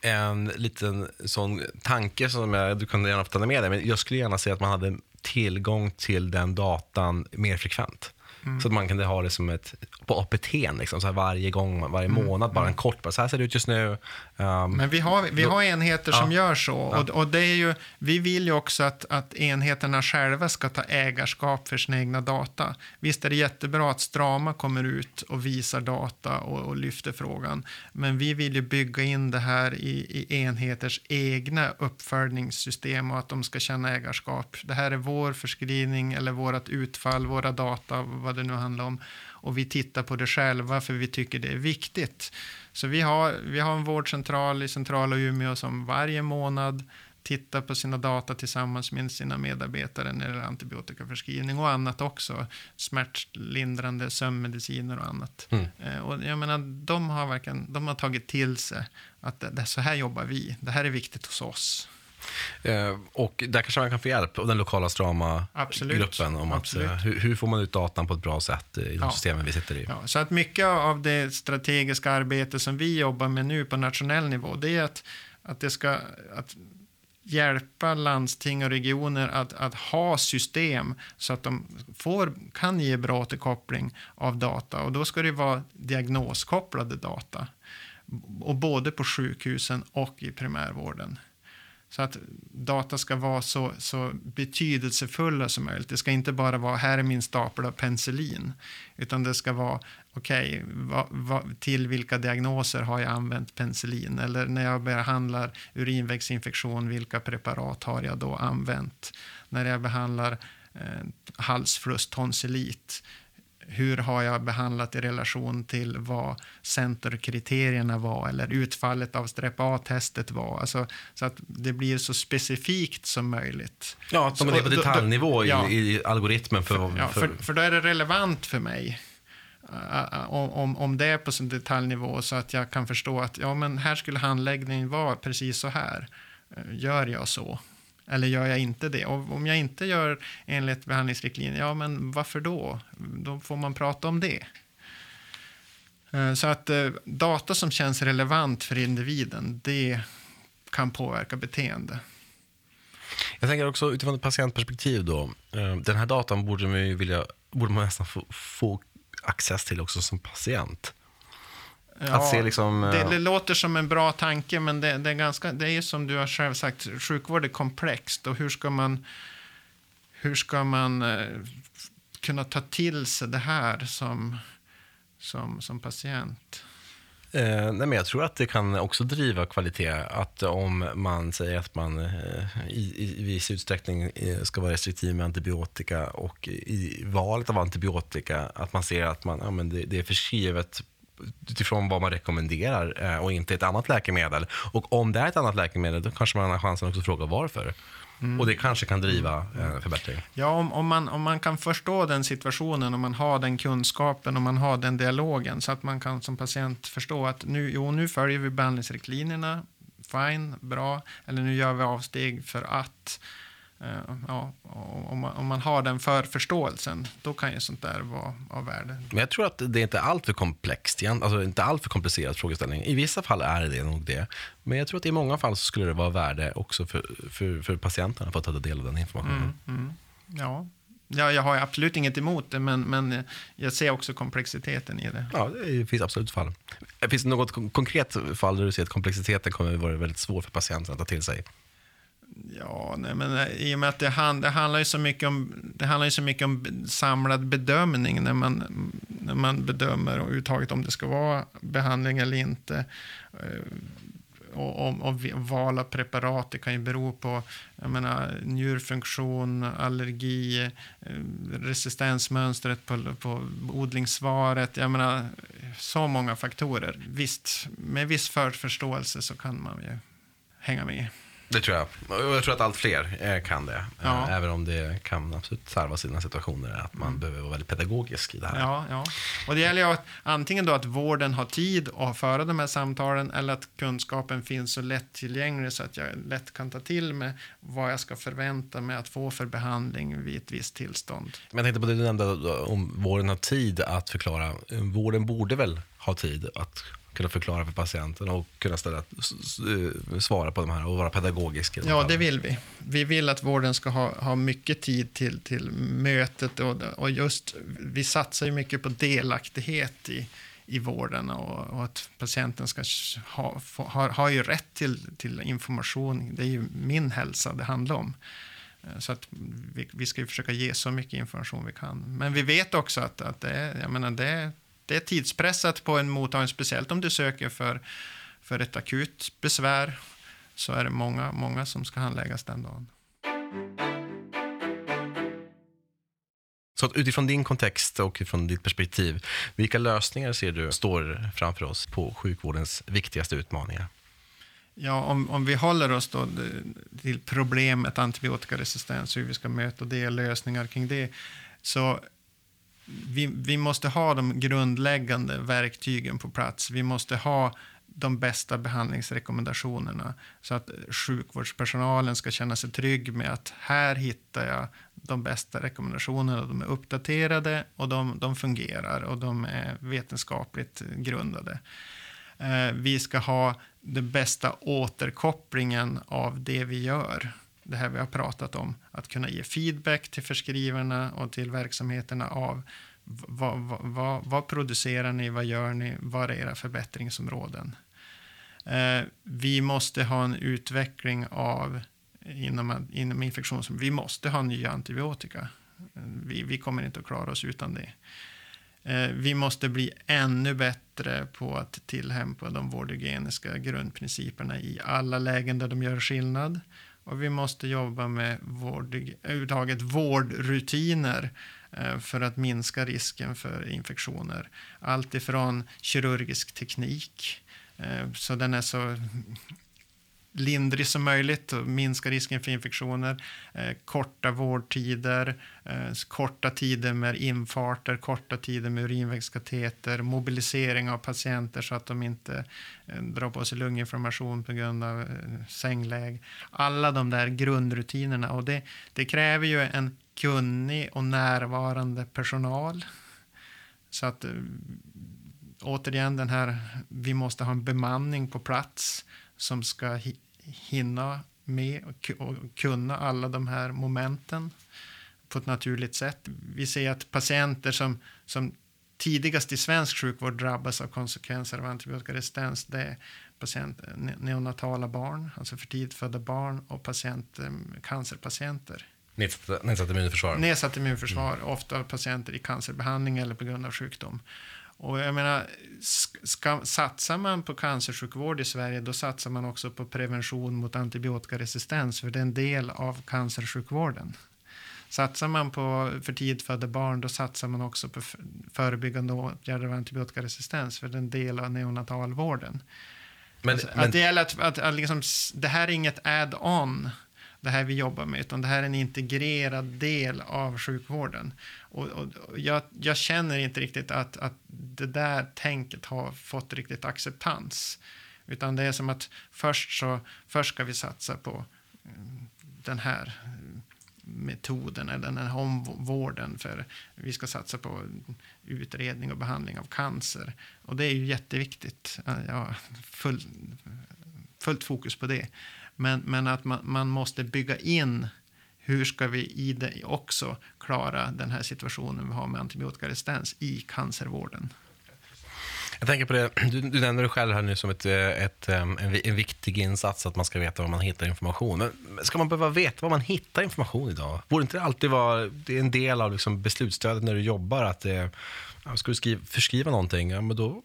en liten sån tanke som jag, du kunde gärna få ta med dig, men jag skulle gärna se att man hade tillgång till den datan mer frekvent. Mm. Så att man kunde ha det som ett, på APT, liksom, så varje gång, varje mm. månad, bara en mm. kort, bara, så här ser det ut just nu. Um, Men vi har, vi har enheter ja. som gör så. Ja. Och, och, det är ju, vi vill ju också att, att enheterna själva ska ta ägarskap för sina egna data. Visst är det jättebra att Strama kommer ut och visar data och, och lyfter frågan. Men vi vill ju bygga in det här i, i enheters egna uppföljningssystem och att de ska känna ägarskap. Det här är vår förskrivning eller vårt utfall, våra data, vad det nu handlar om. Och vi tittar på det själva för vi tycker det är viktigt. Så vi har, vi har en vårdcentral i centrala Umeå som varje månad tittar på sina data tillsammans med sina medarbetare när det gäller antibiotikaförskrivning och annat också. Smärtlindrande, sömnmediciner och annat. Mm. Eh, och jag menar, de har verkligen de har tagit till sig att det, det, så här jobbar vi. Det här är viktigt hos oss. Eh, och där kanske man kan få hjälp av den lokala Strama-gruppen om att, eh, hur, hur, får man ut datan på ett bra sätt i de ja. systemen vi sitter i. Ja, så att mycket av det strategiska arbete som vi jobbar med nu på nationell nivå, det är att, att det ska att hjälpa landsting och regioner att, att ha system så att de får, kan ge bra återkoppling av data. Och då ska det vara diagnoskopplade data. Och både på sjukhusen och i primärvården. Så att data ska vara så, så betydelsefulla som möjligt. Det ska inte bara vara här är min stapel av penicillin. Utan det ska vara okej, okay, till vilka diagnoser har jag använt penicillin? Eller när jag behandlar urinvägsinfektion, vilka preparat har jag då använt? När jag behandlar eh, halsfluss, tonsillit. Hur har jag behandlat i relation till vad centerkriterierna var eller utfallet av strep A-testet var. Alltså, så att det blir så specifikt som möjligt. Ja, att de är på detaljnivå i, ja, i, algoritmen. För, för, ja, för, för då är det relevant för mig om, om det är på sån detaljnivå så att jag kan förstå att ja, men här skulle handläggningen vara precis så här. Gör jag så? Eller gör jag inte det? Och om jag inte gör enligt behandlingsriktlinjer, ja men varför då? Då får man prata om det. Eh, så att eh, data som känns relevant för individen, det kan påverka beteende. Jag tänker också utifrån ett patientperspektiv då. Eh, den här datan borde man ju vilja, borde man nästan få, få access till också som patient. Ja, att se liksom, det, det, låter som en bra tanke, men det, det, är ganska, det är ju som du har själv sagt, sjukvård är komplext. Och hur ska man, hur ska man eh, kunna ta till sig det här som, som, som patient? Eh, nej men jag tror att det kan också driva kvalitet. Att om man säger att man eh, i, i viss utsträckning eh, ska vara restriktiv med antibiotika och i valet av antibiotika, att man ser att man, ja, men det, det är förskrivet utifrån vad man rekommenderar eh, och inte ett annat läkemedel. Och om det är ett annat läkemedel, då kanske man har chansen också att fråga varför. Mm. Och det kanske kan driva eh, förbättring. Ja, om, om, man, om man kan förstå den situationen, om man har den kunskapen och man har den dialogen så att man kan som patient förstå att nu, jo, nu följer vi behandlingsriktlinjerna, fine, bra, eller nu gör vi avsteg för att ja, om, man, om man har den förförståelsen, då kan ju sånt där vara av värde. Men jag tror att det är inte allt för komplext, alltså inte allt för komplicerad frågeställning. I vissa fall är det nog det. Men jag tror att i många fall skulle det vara värde också för, för, för patienterna för att ta del av den informationen. Mm, mm. Ja. ja, jag har absolut inget emot det, men, men jag ser också komplexiteten i det. Ja, det finns absolut fall. Finns det något konkret fall där du ser att komplexiteten kommer att vara väldigt svår för patienten att ta till sig? Ja, nej, men eh, i och med att det, hand, det, handlar ju så mycket om, det handlar ju så mycket om samlad bedömning när man, när man bedömer överhuvudtaget om det ska vara behandling eller inte. Eh, och, och, och val av preparat, det kan ju bero på jag menar, njurfunktion, allergi, eh, resistensmönstret på, på odlingssvaret. Jag menar, så många faktorer. Visst, med viss förförståelse så kan man ju hänga med. Det tror jag. Och jag tror att allt fler eh, kan det. Ja. Även om det kan absolut tarva sina situationer. Att man mm. behöver vara väldigt pedagogisk i det här. Ja, ja. Och det gäller ju att antingen då att vården har tid att föra de här samtalen eller att kunskapen finns så lättillgänglig så att jag lätt kan ta till mig vad jag ska förvänta mig att få för behandling vid ett visst tillstånd. Men jag tänkte på det du nämnde om vården har tid att förklara. Vården borde väl ha tid att kunna förklara för patienten och kunna ställa, svara på de här och vara pedagogisk. Ja, det vill vi. Vi vill att vården ska ha, ha mycket tid till, till mötet och, och just, vi satsar ju mycket på delaktighet i, i vården och, och att patienten ska ha, få, ha, ha ju rätt till, till information. Det är ju min hälsa det handlar om. Eh, så att vi, vi ska försöka ge så mycket information vi kan. Men vi vet också att, att det, är, jag menar, det, är, det är tidspressat på en mottagning, speciellt om du söker för, för ett akut besvär. Så är det många, många som ska handläggas den dagen. Så utifrån din kontext och utifrån ditt perspektiv, vilka lösningar ser du står framför oss på sjukvårdens viktigaste utmaningar? Ja, om, om vi håller oss då till problemet antibiotikaresistens, hur vi ska möta det, lösningar kring det, så vi, vi måste ha de grundläggande verktygen på plats. Vi måste ha de bästa behandlingsrekommendationerna så att sjukvårdspersonalen ska känna sig trygg med att här hittar jag de bästa rekommendationerna. De är uppdaterade och de, de fungerar och de är vetenskapligt grundade. Eh, vi ska ha den bästa återkopplingen av det vi gör det här vi har pratat om. Att kunna ge feedback till förskrivarna och till verksamheterna av vad, vad, vad, vad producerar ni, vad gör ni, vad är era förbättringsområden? Eh, vi måste ha en utveckling av inom, inom infektions... Vi måste ha nya antibiotika. Vi, vi kommer inte att klara oss utan det. Eh, vi måste bli ännu bättre på att tillämpa de vårdhygieniska grundprinciperna i alla lägen där de gör skillnad och vi måste jobba med vård, överhuvudtaget vårdrutiner eh, för att minska risken för infektioner. Allt ifrån kirurgisk teknik, eh, så den är så lindrig som möjligt och minska risken för infektioner. Eh, korta vårdtider, eh, korta tider med infarter, korta tider med urinvägskateter, mobilisering av patienter så att de inte eh, drar på sig lunginflammation på grund av eh, sängläge. Alla de där grundrutinerna och det, det kräver ju en kunnig och närvarande personal. Så att eh, återigen den här, vi måste ha en bemanning på plats som ska hinna med och kunna alla de här momenten på ett naturligt sätt. Vi ser att patienter som, som tidigast i svensk sjukvård drabbas av konsekvenser av antibiotikaresistens, det är patient, neonatala barn, alltså för tidigt födda barn och patient, eh, cancerpatienter. Nedsatt, nedsatt immunförsvar? Nedsatt immunförsvar, mm. ofta patienter i cancerbehandling eller på grund av sjukdom. Och jag menar, ska, satsar man på cancersjukvård i Sverige, då satsar man också på prevention mot antibiotikaresistens, för det är en del av cancersjukvården. Satsar man på för tidigt födda barn, då satsar man också på förebyggande åtgärder av antibiotikaresistens, för det är en del av neonatalvården. Men, alltså, men... Att det, gäller att, att, att liksom, det här är inget add-on det här vi jobbar med, utan det här är en integrerad del av sjukvården. Och, och, och jag, jag, känner inte riktigt att, att det där tänket har fått riktigt acceptans. Utan det är som att först, så, först ska vi satsa på eh, den här eh, metoden eller den här omvården för vi ska satsa på utredning och behandling av cancer. Och det är ju jätteviktigt. Jag har full, fullt fokus på det. Men, men att man, man måste bygga in hur ska vi i det också klara den här situationen vi har med antibiotikaresistens i cancervården. Jag tänker på det, du, du nämnde det själv här nu som ett, ett, en, en viktig insats att man ska veta var man hittar information. Men ska man behöva veta var man hittar information idag? Borde inte det alltid vara det är en del av liksom beslutsstödet när du jobbar? att eh, det, Ska du skriva, förskriva någonting, ja, men då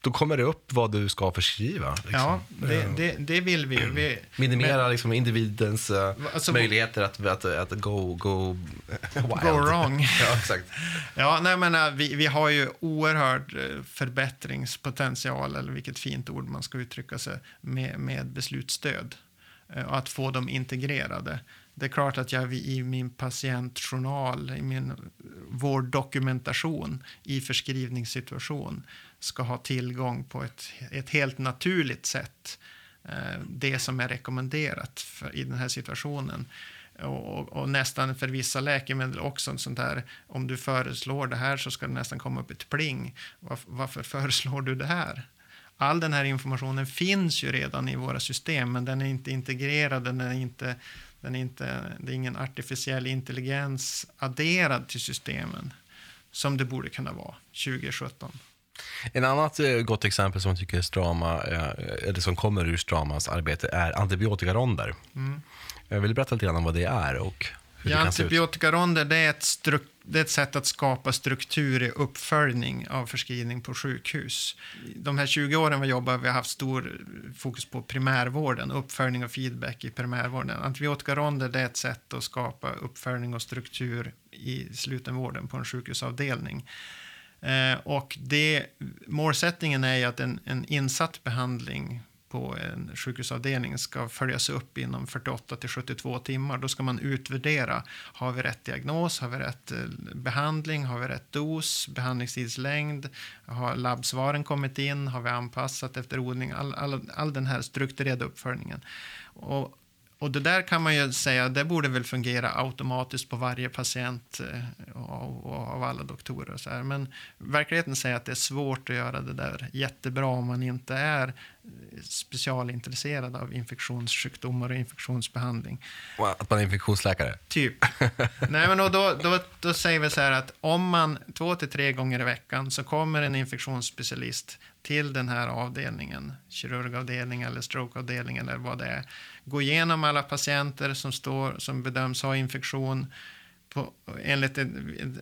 då kommer det upp vad du ska förskriva. Liksom. Ja, det, det, det, vill vi. vi Minimera men, liksom individens uh, alltså, möjligheter att, att, att go, go wild. Go wrong. ja, exakt. Ja, nej, men, uh, vi, vi har ju oerhörd förbättringspotential, eller vilket fint ord man ska uttrycka sig, med, med beslutsstöd. Och att få dem integrerade. Det är klart att jag i min patientjournal, i min vårddokumentation i förskrivningssituation ska ha tillgång på ett, ett helt naturligt sätt eh, det som är rekommenderat för, i den här situationen. Och, och, nästan för vissa läkemedel också sånt där, om du föreslår det här så ska det nästan komma upp ett pling. Varför, varför föreslår du det här? All den här informationen finns ju redan i våra system, men den är inte integrerad, den är inte, den är inte, det är ingen artificiell intelligens adderad till systemen som det borde kunna vara 2017. En annat eh, gott exempel som jag tycker är Strama, eh, eller som kommer ur Stramas arbete är antibiotikaronder. Mm. Jag vill berätta lite grann om vad det är och hur ja, det kan Antibiotikaronder det är, ett det är ett sätt att skapa struktur i uppföljning av förskrivning på sjukhus. De här 20 åren vi jobbar vi har haft stor fokus på primärvården, uppföljning och feedback i primärvården. Antibiotikaronder det är ett sätt att skapa uppföljning och struktur i slutenvården på en sjukhusavdelning. Eh, och det, målsättningen är ju att en, en insatt behandling på en sjukhusavdelning ska följas upp inom 48 till 72 timmar. Då ska man utvärdera. Har vi rätt diagnos? Har vi rätt eh, behandling? Har vi rätt dos? Behandlingstidslängd? Har labbsvaren kommit in? Har vi anpassat efter odling? All, all, all den här strukturerade uppföljningen. Och och det där kan man ju säga, det borde väl fungera automatiskt på varje patient eh, och, av alla doktorer. Så här. Men verkligheten säger att det är svårt att göra det där jättebra om man inte är specialintresserad av infektionssjukdomar och infektionsbehandling. Att man är infektionsläkare? Typ. Nej, men då, då, då säger vi så här att om man två till tre gånger i veckan så kommer en infektionsspecialist till den här avdelningen, kirurgavdelningen eller strokeavdelningen, eller vad det är, gå igenom alla patienter som, står, som bedöms ha infektion på, enligt ett,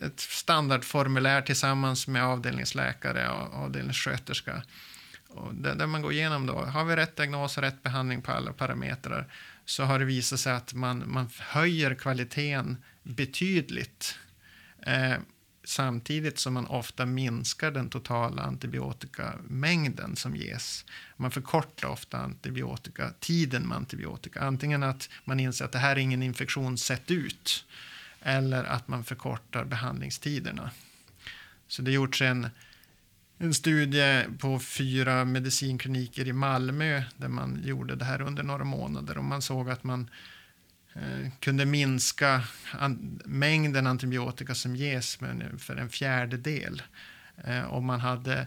ett standardformulär tillsammans med avdelningsläkare och avdelningssköterska och där, där man går igenom då, har vi rätt diagnos och rätt behandling på alla parametrar så har det visat sig att man, man höjer kvaliteten betydligt. Eh, samtidigt som man ofta minskar den totala antibiotikamängden som ges. Man förkortar ofta antibiotikatiden med antibiotika. Antingen att man inser att det här är ingen infektion sett ut eller att man förkortar behandlingstiderna. Så det har gjorts en, en studie på fyra medicinkliniker i Malmö där man gjorde det här under några månader och man såg att man Eh, kunde minska an, mängden antibiotika som ges med eh, för en fjärdedel. Eh, och man hade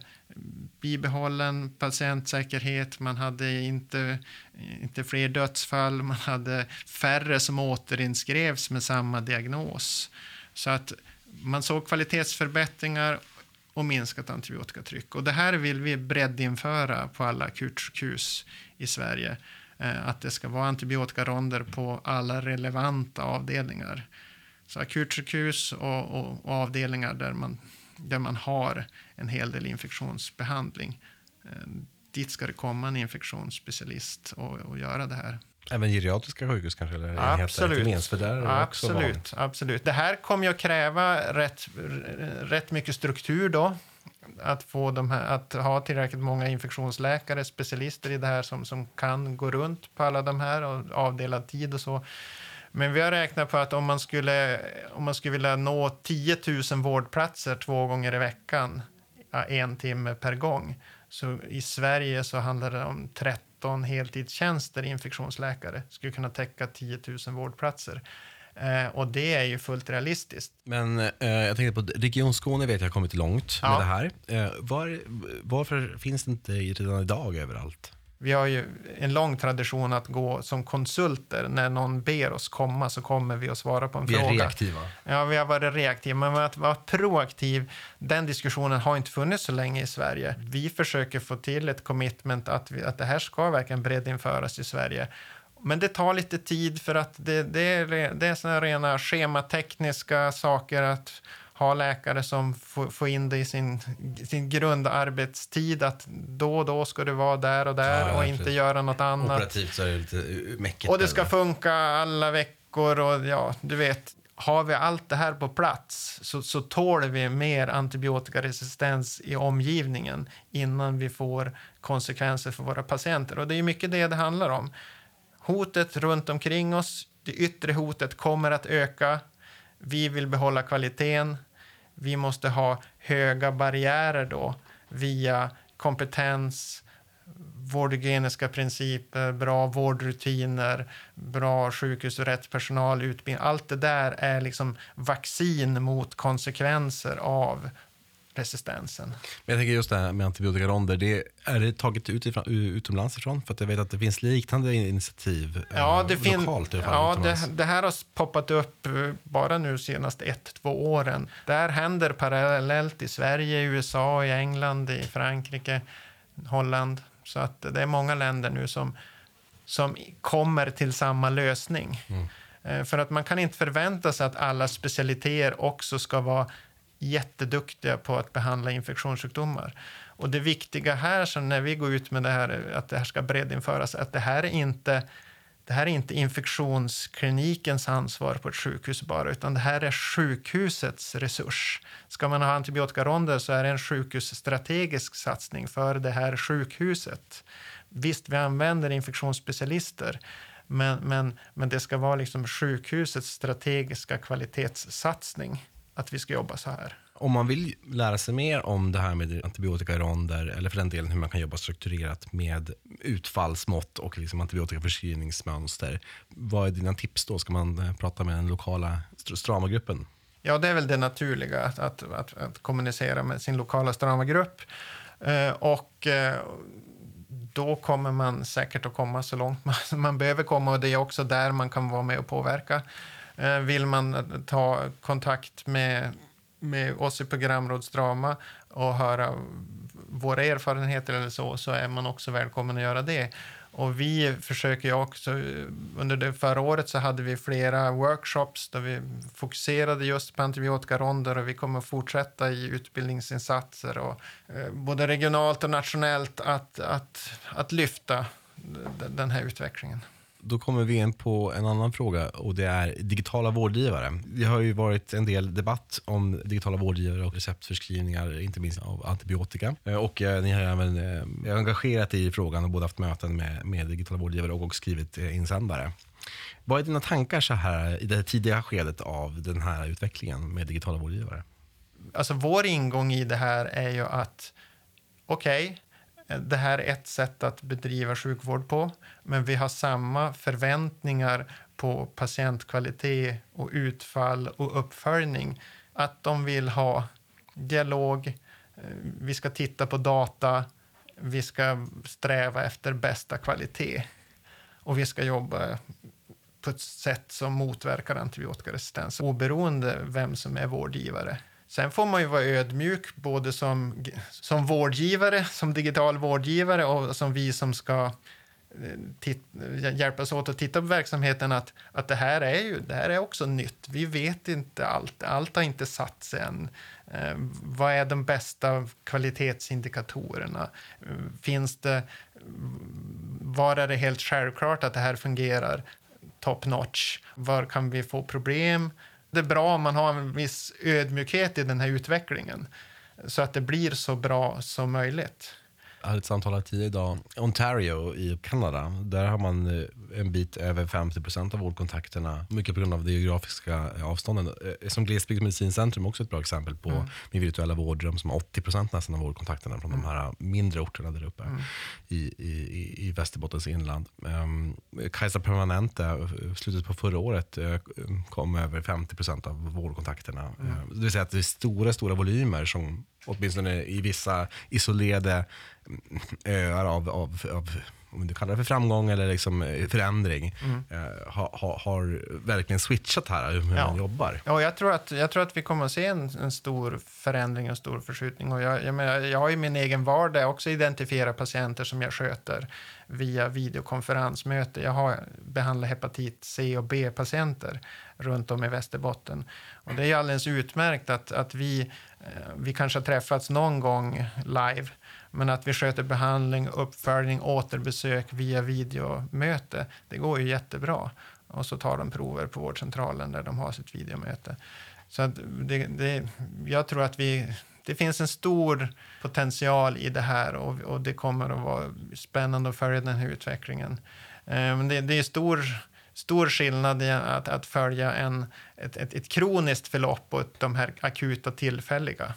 bibehållen patientsäkerhet, man hade inte, eh, inte fler dödsfall, man hade färre som återinskrevs med samma diagnos. Så att man såg kvalitetsförbättringar och minskat antibiotikatryck. Och det här vill vi breddinföra på alla akutsjukhus i Sverige. Eh, att det ska vara antibiotikaronder på alla relevanta avdelningar. Så akutsjukhus och, och, och avdelningar där man, där man har en hel del infektionsbehandling. Eh, dit ska det komma en infektionsspecialist och, och göra det här. Även geriatriska sjukhus kanske? Eller absolut. Minst, för där absolut, absolut. Det här kommer ju att kräva rätt, rätt mycket struktur då. Att, få de här, att ha tillräckligt många infektionsläkare, specialister i det här som, som kan gå runt på alla de här och avdelad tid och så. Men vi har räknat på att om man skulle, om man skulle vilja nå 10 000 vårdplatser två gånger i veckan, en timme per gång, så i Sverige så handlar det om 13 heltidstjänster infektionsläkare skulle kunna täcka 10 000 vårdplatser. Eh, och det är ju fullt realistiskt. Men eh, jag tänkte på Region Skåne vet jag har kommit långt ja. med det här. Eh, var, varför finns det inte redan idag överallt? Vi har ju en lång tradition att gå som konsulter. När någon ber oss komma så kommer vi att svara på en vi fråga. Vi är reaktiva. Ja, vi har varit reaktiva. Men att vara proaktiv, den diskussionen har inte funnits så länge i Sverige. Vi försöker få till ett commitment att, vi, att det här ska verkligen breddinföras i Sverige. Men det tar lite tid för att det, det är, det är såna rena schematekniska saker att ha läkare som får, in det i sin, sin grundarbetstid att då och då ska du vara där och där ja, och inte precis. göra något annat. Operativt så är det lite mäckigt. Och det ska funka alla veckor och ja, du vet. Har vi allt det här på plats så, så tål vi mer antibiotikaresistens i omgivningen innan vi får konsekvenser för våra patienter. Och det är mycket det det handlar om. Hotet runt omkring oss, det yttre hotet kommer att öka. Vi vill behålla kvaliteten vi måste ha höga barriärer då via kompetens, vårdhygieniska principer, bra vårdrutiner, bra sjukhus och rätt personal, utbildning. Allt det där är liksom vaccin mot konsekvenser av resistensen. Men jag tänker just det här med antibiotikaronder, det, är det taget utifrån, utomlands ifrån? För att jag vet att det finns liknande initiativ ja, det eh, lokalt. Fin, ja, det, det, här har poppat upp eh, bara nu senaste ett, två åren. Det här händer parallellt i Sverige, i USA, i England, i Frankrike, Holland. Så att det är många länder nu som, som kommer till samma lösning. Mm. Eh, för att man kan inte förvänta sig att alla specialiteter också ska vara jätteduktiga på att behandla infektionssjukdomar. Och det viktiga här, så när vi går ut med det här, att det här ska breddinföras, att det här är inte det här är inte infektionsklinikens ansvar på ett sjukhus bara, utan det här är sjukhusets resurs. Ska man ha antibiotikaronder så är det en sjukhusstrategisk satsning för det här sjukhuset. Visst, vi använder infektionsspecialister, men, men, men det ska vara liksom sjukhusets strategiska kvalitetssatsning att vi ska jobba så här. Om man vill lära sig mer om det här med antibiotikaronder eller för den delen hur man kan jobba strukturerat med utfallsmått och liksom antibiotikaförskrivningsmönster. Vad är dina tips då? Ska man eh, prata med den lokala Strama-gruppen? Ja, det är väl det naturliga, att, att, att, att kommunicera med sin lokala Strama-grupp. Eh, och eh, då kommer man säkert att komma så långt man, man behöver komma och det är också där man kan vara med och påverka. Eh, vill man ta kontakt med, med oss i programrådsdrama och höra våra erfarenheter eller så, så är man också välkommen att göra det. Och vi försöker ju också, under det förra året så hade vi flera workshops där vi fokuserade just på antibiotikaronder och vi kommer att fortsätta i utbildningsinsatser och eh, både regionalt och nationellt att, att, att lyfta den här utvecklingen. Då kommer vi in på en annan fråga och det är digitala vårdgivare. Det har ju varit en del debatt om digitala vårdgivare och receptförskrivningar, inte minst av antibiotika. Eh, och eh, ni har även eh, engagerat i frågan och både haft möten med, med digitala vårdgivare och skrivit eh, insändare. Vad är dina tankar så här i det tidiga skedet av den här utvecklingen med digitala vårdgivare? Alltså vår ingång i det här är ju att okej, okay, det här är ett sätt att bedriva sjukvård på, men vi har samma förväntningar på patientkvalitet och utfall och uppföljning. Att de vill ha dialog, eh, vi ska titta på data, vi ska sträva efter bästa kvalitet och vi ska jobba på ett sätt som motverkar antibiotikaresistens oberoende vem som är vårdgivare. Sen får man ju vara ödmjuk både som, som vårdgivare, som digital vårdgivare och som vi som ska eh, titt, hjälpas åt att titta på verksamheten att, att det, här är ju, det här är också nytt. Vi vet inte allt. Allt har inte satt sig än. Eh, vad är de bästa kvalitetsindikatorerna? Eh, finns det... Var är det helt självklart att det här fungerar top notch? Var kan vi få problem? Det är bra om man har en viss ödmjukhet i den här utvecklingen så att det blir så bra som möjligt. Jag hade ett samtal här tidigare idag. Ontario i Kanada, där har man eh, en bit över 50 procent av vårdkontakterna, mycket på grund av de geografiska avstånden. Eh, som Glesbygdsmedicincentrum är också ett bra exempel på mm. med virtuella vårdrum som har 80 procent nästan av vårdkontakterna från mm. de här mindre orterna där uppe mm. i, i, i Västerbottens inland. Um, Kaiser Permanente, eh, slutet på förra året, kom över 50 procent av vårdkontakterna. Mm. Det vill säga att det är stora, stora volymer som åtminstone i vissa isolerade öar av, av, av om du kallar det för framgång eller liksom eh, förändring, mm. eh, har, har, har, verkligen switchat här hur ja. man jobbar. Ja, jag tror, att, jag tror att vi kommer att se en, en stor förändring, en stor förskjutning. Och jag, jag, menar, jag har i min egen vardag också identifierat patienter som jag sköter via videokonferensmöte. Jag har behandlat hepatit C och B-patienter runt om i Västerbotten. Och det är alldeles utmärkt att, att vi, Eh, vi kanske har träffats någon gång live men att vi sköter behandling, uppföljning, återbesök via videomöte, det går ju jättebra. Och så tar de prover på vårdcentralen där de har sitt videomöte. Så det, det, jag tror att vi, det finns en stor potential i det här och, och det kommer att vara spännande att följa den här utvecklingen. Eh, men det, det är stor, stor skillnad i att, att följa en, ett, ett, ett kroniskt förlopp och de här akuta tillfälliga.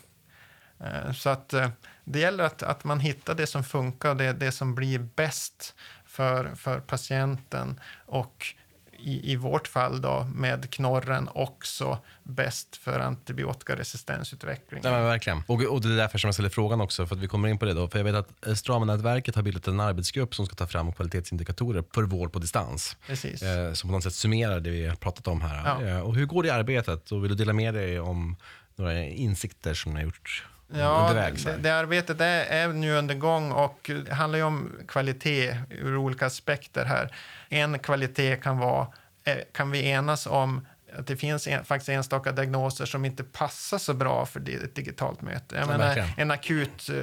Eh, så att eh, det gäller att, att man hittar det som funkar och det, det som blir bäst för, för patienten och i, i vårt fall då med knorren också bäst för antibiotikaresistensutveckling. Ja, men verkligen. Och, och det är därför som jag ställer frågan också, för att vi kommer in på det då. För jag vet att Strama-nätverket har bildat en arbetsgrupp som ska ta fram kvalitetsindikatorer för vård på distans. Precis. Eh, som på något sätt summerar det vi har pratat om här. Ja. Eh, och hur går det arbetet? Och vill du dela med dig om några insikter som ni har gjort Ja, det, det, arbetet är, är nu under gång och det handlar ju om kvalitet ur olika aspekter här. En kvalitet kan vara, eh, kan vi enas om att det finns en, faktiskt enstaka diagnoser som inte passar så bra för ett digitalt möte. Jag ja, menar, en akut eh,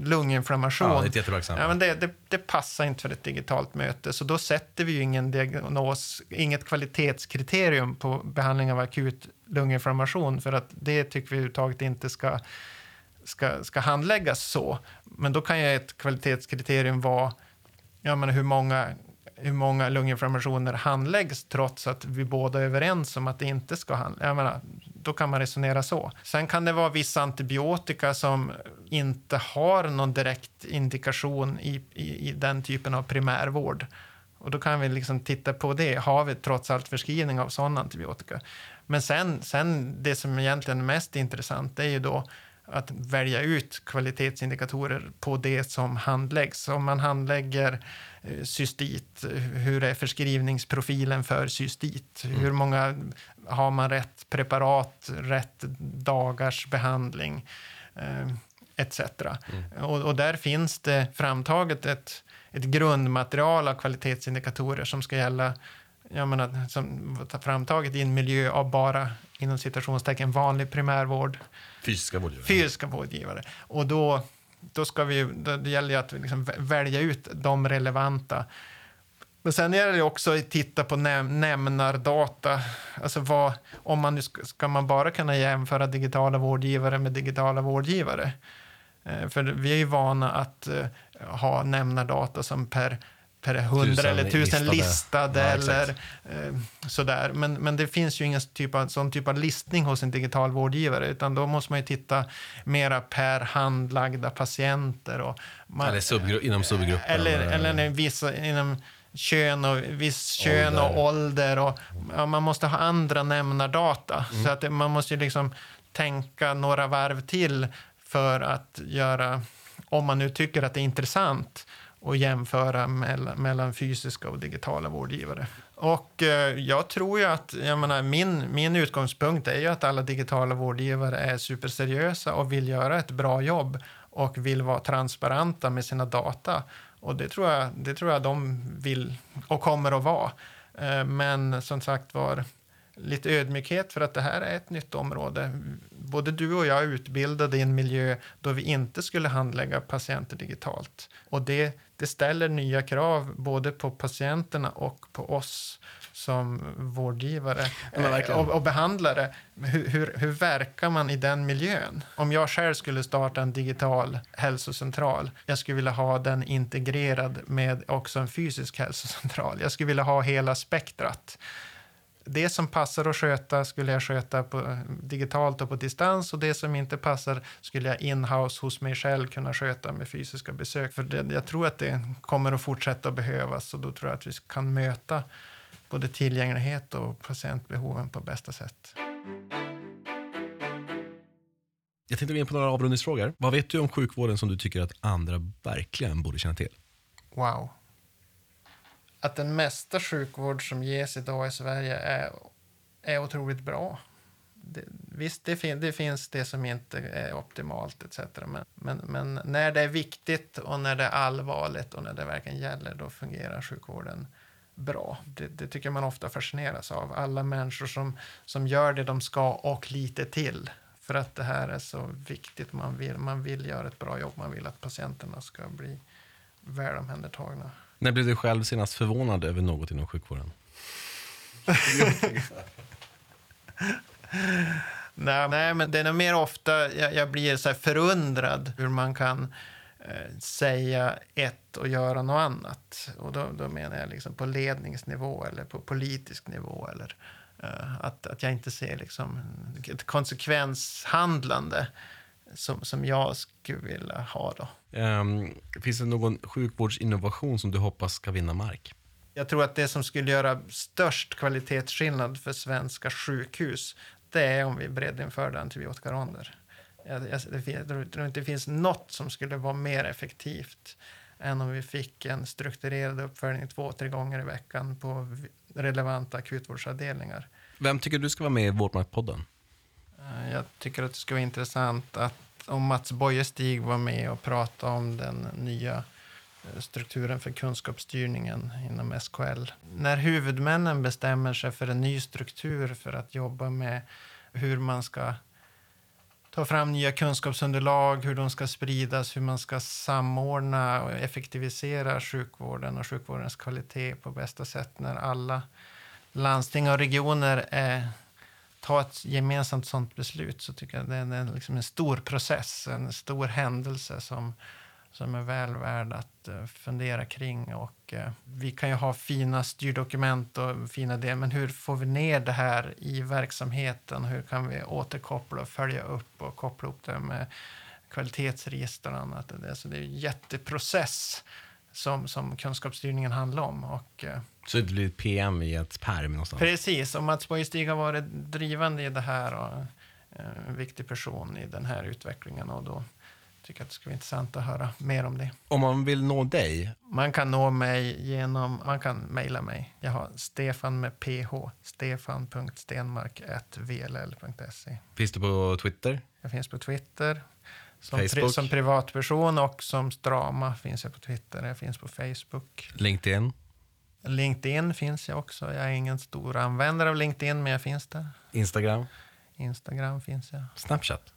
lunginflammation. Ja, det, är ja, men det, det, det, passar inte för ett digitalt möte, så då sätter vi ju ingen diagnos, inget kvalitetskriterium på behandling av akut lunginflammation, för att det tycker vi överhuvudtaget inte ska ska, ska handläggas så. Men då kan ju ett kvalitetskriterium vara ja, men hur, många, hur många lunginflammationer handläggs trots att vi båda är överens om att det inte ska handläggas. Då kan man resonera så. Sen kan det vara vissa antibiotika som inte har någon direkt indikation i, i, i den typen av primärvård. Och då kan vi liksom titta på det. Har vi trots allt förskrivning av sån antibiotika? Men sen, sen det som egentligen är mest intressant är ju då att välja ut kvalitetsindikatorer på det som handläggs. Om man handlägger eh, cystit, hur är förskrivningsprofilen för cystit? Mm. Hur många har man rätt preparat, rätt dagars behandling, eh, etc. Mm. Och, och, där finns det framtaget ett, ett grundmaterial av kvalitetsindikatorer som ska gälla jag menar, som framtaget i en miljö av bara inom citationstecken vanlig primärvård. Fysiska vårdgivare. Fysiska vårdgivare. Och då, då ska vi, då, det gäller att liksom välja ut de relevanta. Men sen är det också att titta på näm nämnardata. Alltså vad, om man nu ska, ska man bara kunna jämföra digitala vårdgivare med digitala vårdgivare? Eh, för vi är ju vana att eh, ha nämnardata som per per hundra eller tusen listade, listade ja, eller eh, sådär. Men, men det finns ju ingen typ av, sån typ av listning hos en digital vårdgivare utan då måste man ju titta mera per handlagda patienter. Och man, eller subgru inom subgrupper. Eller, eller, eller vissa, inom kön och viss kön ålder. och ålder. Och, ja, man måste ha andra nämnardata. Mm. Så att man måste ju liksom tänka några varv till för att göra, om man nu tycker att det är intressant, och jämföra mellan, mellan fysiska och digitala vårdgivare. Och eh, jag tror ju att, jag menar, min, min utgångspunkt är ju att alla digitala vårdgivare är superseriösa och vill göra ett bra jobb och vill vara transparenta med sina data. Och det tror jag, det tror jag de vill och kommer att vara. Eh, men som sagt var, lite ödmjukhet för att det här är ett nytt område. Både du och jag är utbildade i en miljö då vi inte skulle handlägga patienter digitalt. Och det, det ställer nya krav både på patienterna och på oss som vårdgivare eh, och, och, behandlare. Hur, hur, hur, verkar man i den miljön? Om jag själv skulle starta en digital hälsocentral, jag skulle vilja ha den integrerad med också en fysisk hälsocentral. Jag skulle vilja ha hela spektrat det som passar att sköta skulle jag sköta på, digitalt och på distans och det som inte passar skulle jag in-house hos mig själv kunna sköta med fysiska besök. För det, jag tror att det kommer att fortsätta behövas och då tror jag att vi kan möta både tillgänglighet och patientbehoven på bästa sätt. Jag tänkte gå in på några avrundningsfrågor. Vad vet du om sjukvården som du tycker att andra verkligen borde känna till? Wow att den mesta sjukvård som ges idag i Sverige är, är otroligt bra. Det, visst, det, fin det finns det som inte är optimalt etc. Men, men, men, när det är viktigt och när det är allvarligt och när det verkligen gäller, då fungerar sjukvården bra. Det, det tycker man ofta fascineras av. Alla människor som, som gör det de ska och lite till. För att det här är så viktigt. Man vill, man vill göra ett bra jobb. Man vill att patienterna ska bli väl omhändertagna. När blev du själv senast förvånad över något inom sjukvården? nej, nej, men det är nog mer ofta jag, jag blir så förundrad hur man kan eh, säga ett och göra något annat. Och då, då menar jag liksom på ledningsnivå eller på politisk nivå. Eller, eh, att, att jag inte ser liksom ett konsekvenshandlande som, som jag skulle vilja ha. Då. Um, finns det någon sjukvårdsinnovation som du hoppas ska vinna mark? Jag tror att det som skulle göra störst kvalitetsskillnad för svenska sjukhus det är om vi breddinförde antibiotikaronder. Jag, jag, jag tror inte det finns något som skulle vara mer effektivt än om vi fick en strukturerad uppföljning två, tre gånger i veckan på relevanta akutvårdsavdelningar. Vem tycker du ska vara med i Vårdmarkpodden? Eh, jag tycker att det skulle vara intressant att om Mats Bojestig var med och pratade om den nya eh, strukturen för kunskapsstyrningen inom SKL. När huvudmännen bestämmer sig för en ny struktur för att jobba med hur man ska ta fram nya kunskapsunderlag, hur de ska spridas, hur man ska samordna och effektivisera sjukvården och sjukvårdens kvalitet på bästa sätt när alla landsting och regioner är ta ett gemensamt sånt beslut så tycker jag det är en, liksom en stor process, en stor händelse som, som är väl värd att eh, fundera kring. Och, eh, vi kan ju ha fina styrdokument och fina det, men hur får vi ner det här i verksamheten? Hur kan vi återkoppla och följa upp och koppla upp det med kvalitetsregister och annat? Det, så det är en jätteprocess som, som kunskapsstyrningen handlar om. Och, uh, så det blir ett PM i ett pärm någonstans? Precis, och Mats Borgstig har varit drivande i det här och eh, en viktig person i den här utvecklingen. Och då tycker jag att det skulle vara intressant att höra mer om det. Om man vill nå dig? Man kan nå mig genom, man kan mejla mig. Jag har Stefan med ph, stefan.stenmark.vll.se. Finns du på Twitter? Jag finns på Twitter. Som, pri, som privatperson och som Strama finns jag på Twitter. Jag finns på Facebook. LinkedIn? LinkedIn finns jag också. Jag är ingen stor användare av LinkedIn, men jag finns där. Instagram? Instagram finns jag. Snapchat?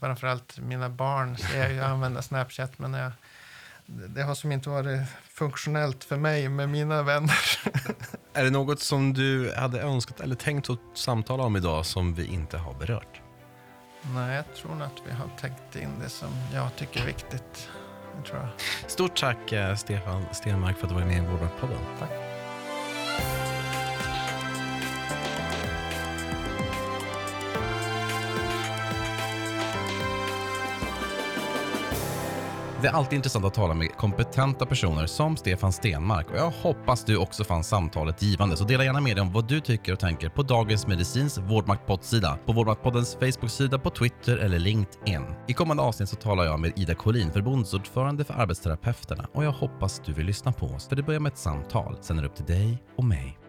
Framförallt mina barn ser jag ju använda Snapchat, men jag, det har som inte varit funktionellt för mig med mina vänner. Är det något som du hade önskat eller tänkt att samtala om idag som vi inte har berört? Nej, jag tror nog att vi har täckt in det som jag tycker är viktigt. Stort tack eh, Stefan Stenmark för att du var med i Vårdmarkpodden. Tack. Det är alltid intressant att tala med kompetenta personer som Stefan Stenmark och jag hoppas du också fann samtalet givande. Så dela gärna med dig om vad du tycker och tänker på Dagens Medicins Vårdmaktpodd-sida, på Vårdmaktpoddens Facebook-sida, på Twitter eller LinkedIn. I kommande avsnitt så talar jag med Ida Collin, förbundsordförande för arbetsterapeuterna och jag hoppas du vill lyssna på oss för det börjar med ett samtal, sen är det upp till dig och mig.